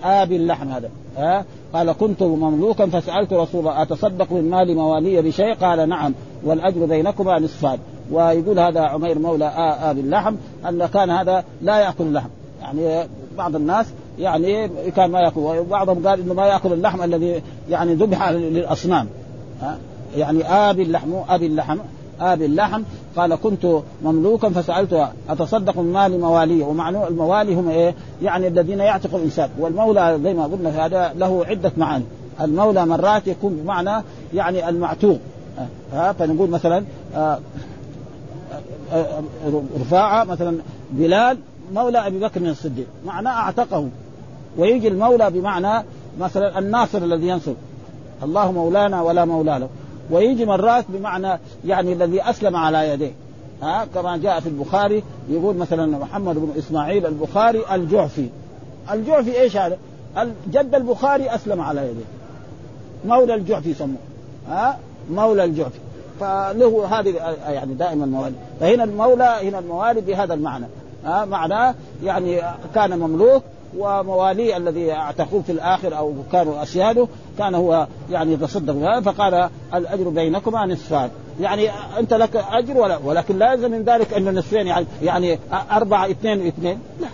ابي اللحم هذا. ها قال كنت مملوكا فسألت رسول الله أتصدق من مال موالي بشيء؟ قال نعم والأجر بينكما نصفان. ويقول هذا عمير مولى ابي اللحم أن كان هذا لا يأكل اللحم. يعني بعض الناس يعني كان ما يأكل وبعضهم قال إنه ما يأكل اللحم الذي يعني ذبح للأصنام. يعني ابي اللحم أبي اللحم ابي اللحم. قال كنت مملوكا فسالت أتصدق من مال موالي؟ ومعنى الموالي هم إيه؟ يعني الذين يعتق الإنسان. والمولى زي ما قلنا هذا له عدة معاني. المولى مرات يكون بمعنى يعني المعتوق. ها؟ فنقول مثلا آه، رفاعة مثلا بلال مولى أبي بكر الصديق. معناه أعتقه. ويجي المولى بمعنى مثلا الناصر الذي ينصر. الله مولانا ولا مولى له. ويجي مرات بمعنى يعني الذي أسلم على يديه. ها كما جاء في البخاري يقول مثلا محمد بن إسماعيل البخاري الجعفي. الجعفي إيش هذا؟ جد البخاري أسلم على يديه. مولى الجعفي يسموه. ها مولى الجعفي. فله هذه يعني دائما الموالي فهنا المولى هنا الموالي بهذا المعنى. ها معناه يعني كان مملوك ومواليه الذي اعتقوه في الآخر أو كانوا اسياده كان هو يعني يتصدق فقال الأجر بينكما نصفان. يعني أنت لك أجر ولا ولكن لا يلزم من ذلك انه نصفين يعني يعني أربعة اثنين واثنين لا.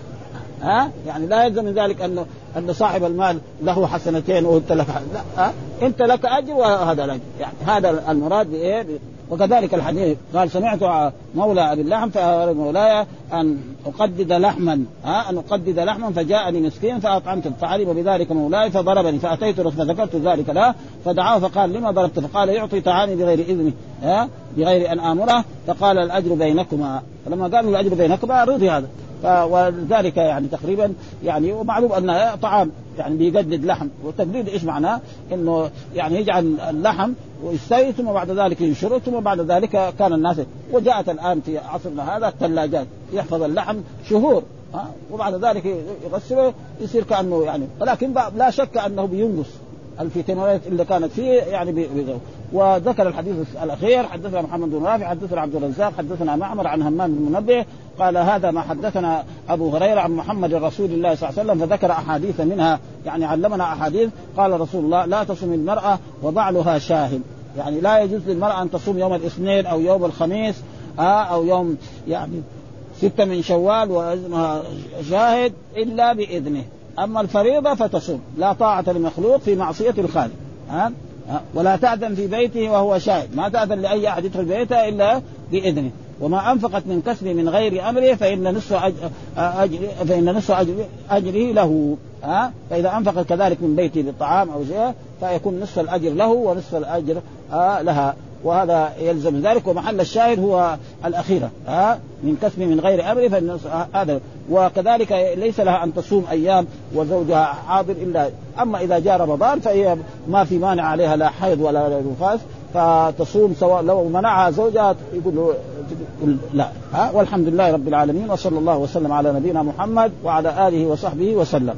ها؟ يعني لا يلزم من ذلك انه أن صاحب المال له حسنتين وانت لك لا ها؟ أنت لك أجر وهذا الأجر. يعني هذا المراد بإيه؟ وكذلك الحديث. قال سمعت مولى أبي اللحم فامر مولاي أن أقدد لحما ها؟ أن أقدد لحما فجاءني مسكين فاطعمته فعلم بذلك مولاي فضربني فأتيت فذكرت ذلك له فدعاه فقال لما ضربت؟ فقال يعطي طعامي بغير اذني ها؟ بغير أن آمره. فقال الأجر بينكما. فلما قالوا الأجر بينكما رضي هذا. ولذلك يعني تقريبا يعني ومعلوم أن طعام يعني بيجدد لحم والتجديد إيش معناه؟ إنه يعني يجعل اللحم ويستوي ثم بعد ذلك ينشره ثم بعد ذلك كان الناس وجاءت الآن في عصرنا هذا الثلاجات يحفظ اللحم شهور ها وبعد ذلك يغسله يصير كأنه يعني ولكن لا شك أنه بينقص الفيتامينات اللي كانت فيه يعني بي وذكر الحديث الأخير حدثنا محمد بن رافع حدثنا عبد الرزاق حدثنا معمر عن همام بن منبه قال هذا ما حدثنا أبو هريرة عن محمد رسول الله صلى الله عليه وسلم فذكر أحاديث منها يعني علمنا أحاديث قال رسول الله لا تصم المرأة وبعلها شاهد. يعني لا يجوز للمرأة أن تصوم يوم الاثنين أو يوم الخميس آه أو يوم يعني ستة من شوال وإذنها شاهد إلا بإذنه. أما الفريضة فتصوم. لا طاعة لمخلوق في معصية الخالق. ها؟ ولا تأذن في بيته وهو شاهد. ما تأذن لأي أحد يدخل بيته إلا بإذنه. وما أنفقت من كسب من غير أمره فإن نصف أجر فإن نصف أجر أجره له. ها؟ فإذا أنفقت كذلك من بيته بالطعام أو شيء فيكون نصف الأجر له ونصف الأجر لها. وهذا يلزم ذلك ومحل الشاهد هو الأخيرة ها؟ من كسب من غير فإن هذا. وكذلك ليس لها أن تصوم أيام وزوجها حاضر إلا أما إذا جاء رمضان فهي ما في مانع عليها لا حيض ولا نفاس فتصوم سواء لو منعها زوجها يقول له لا ها؟ والحمد لله رب العالمين وصلى الله وسلم على نبينا محمد وعلى آله وصحبه وسلم.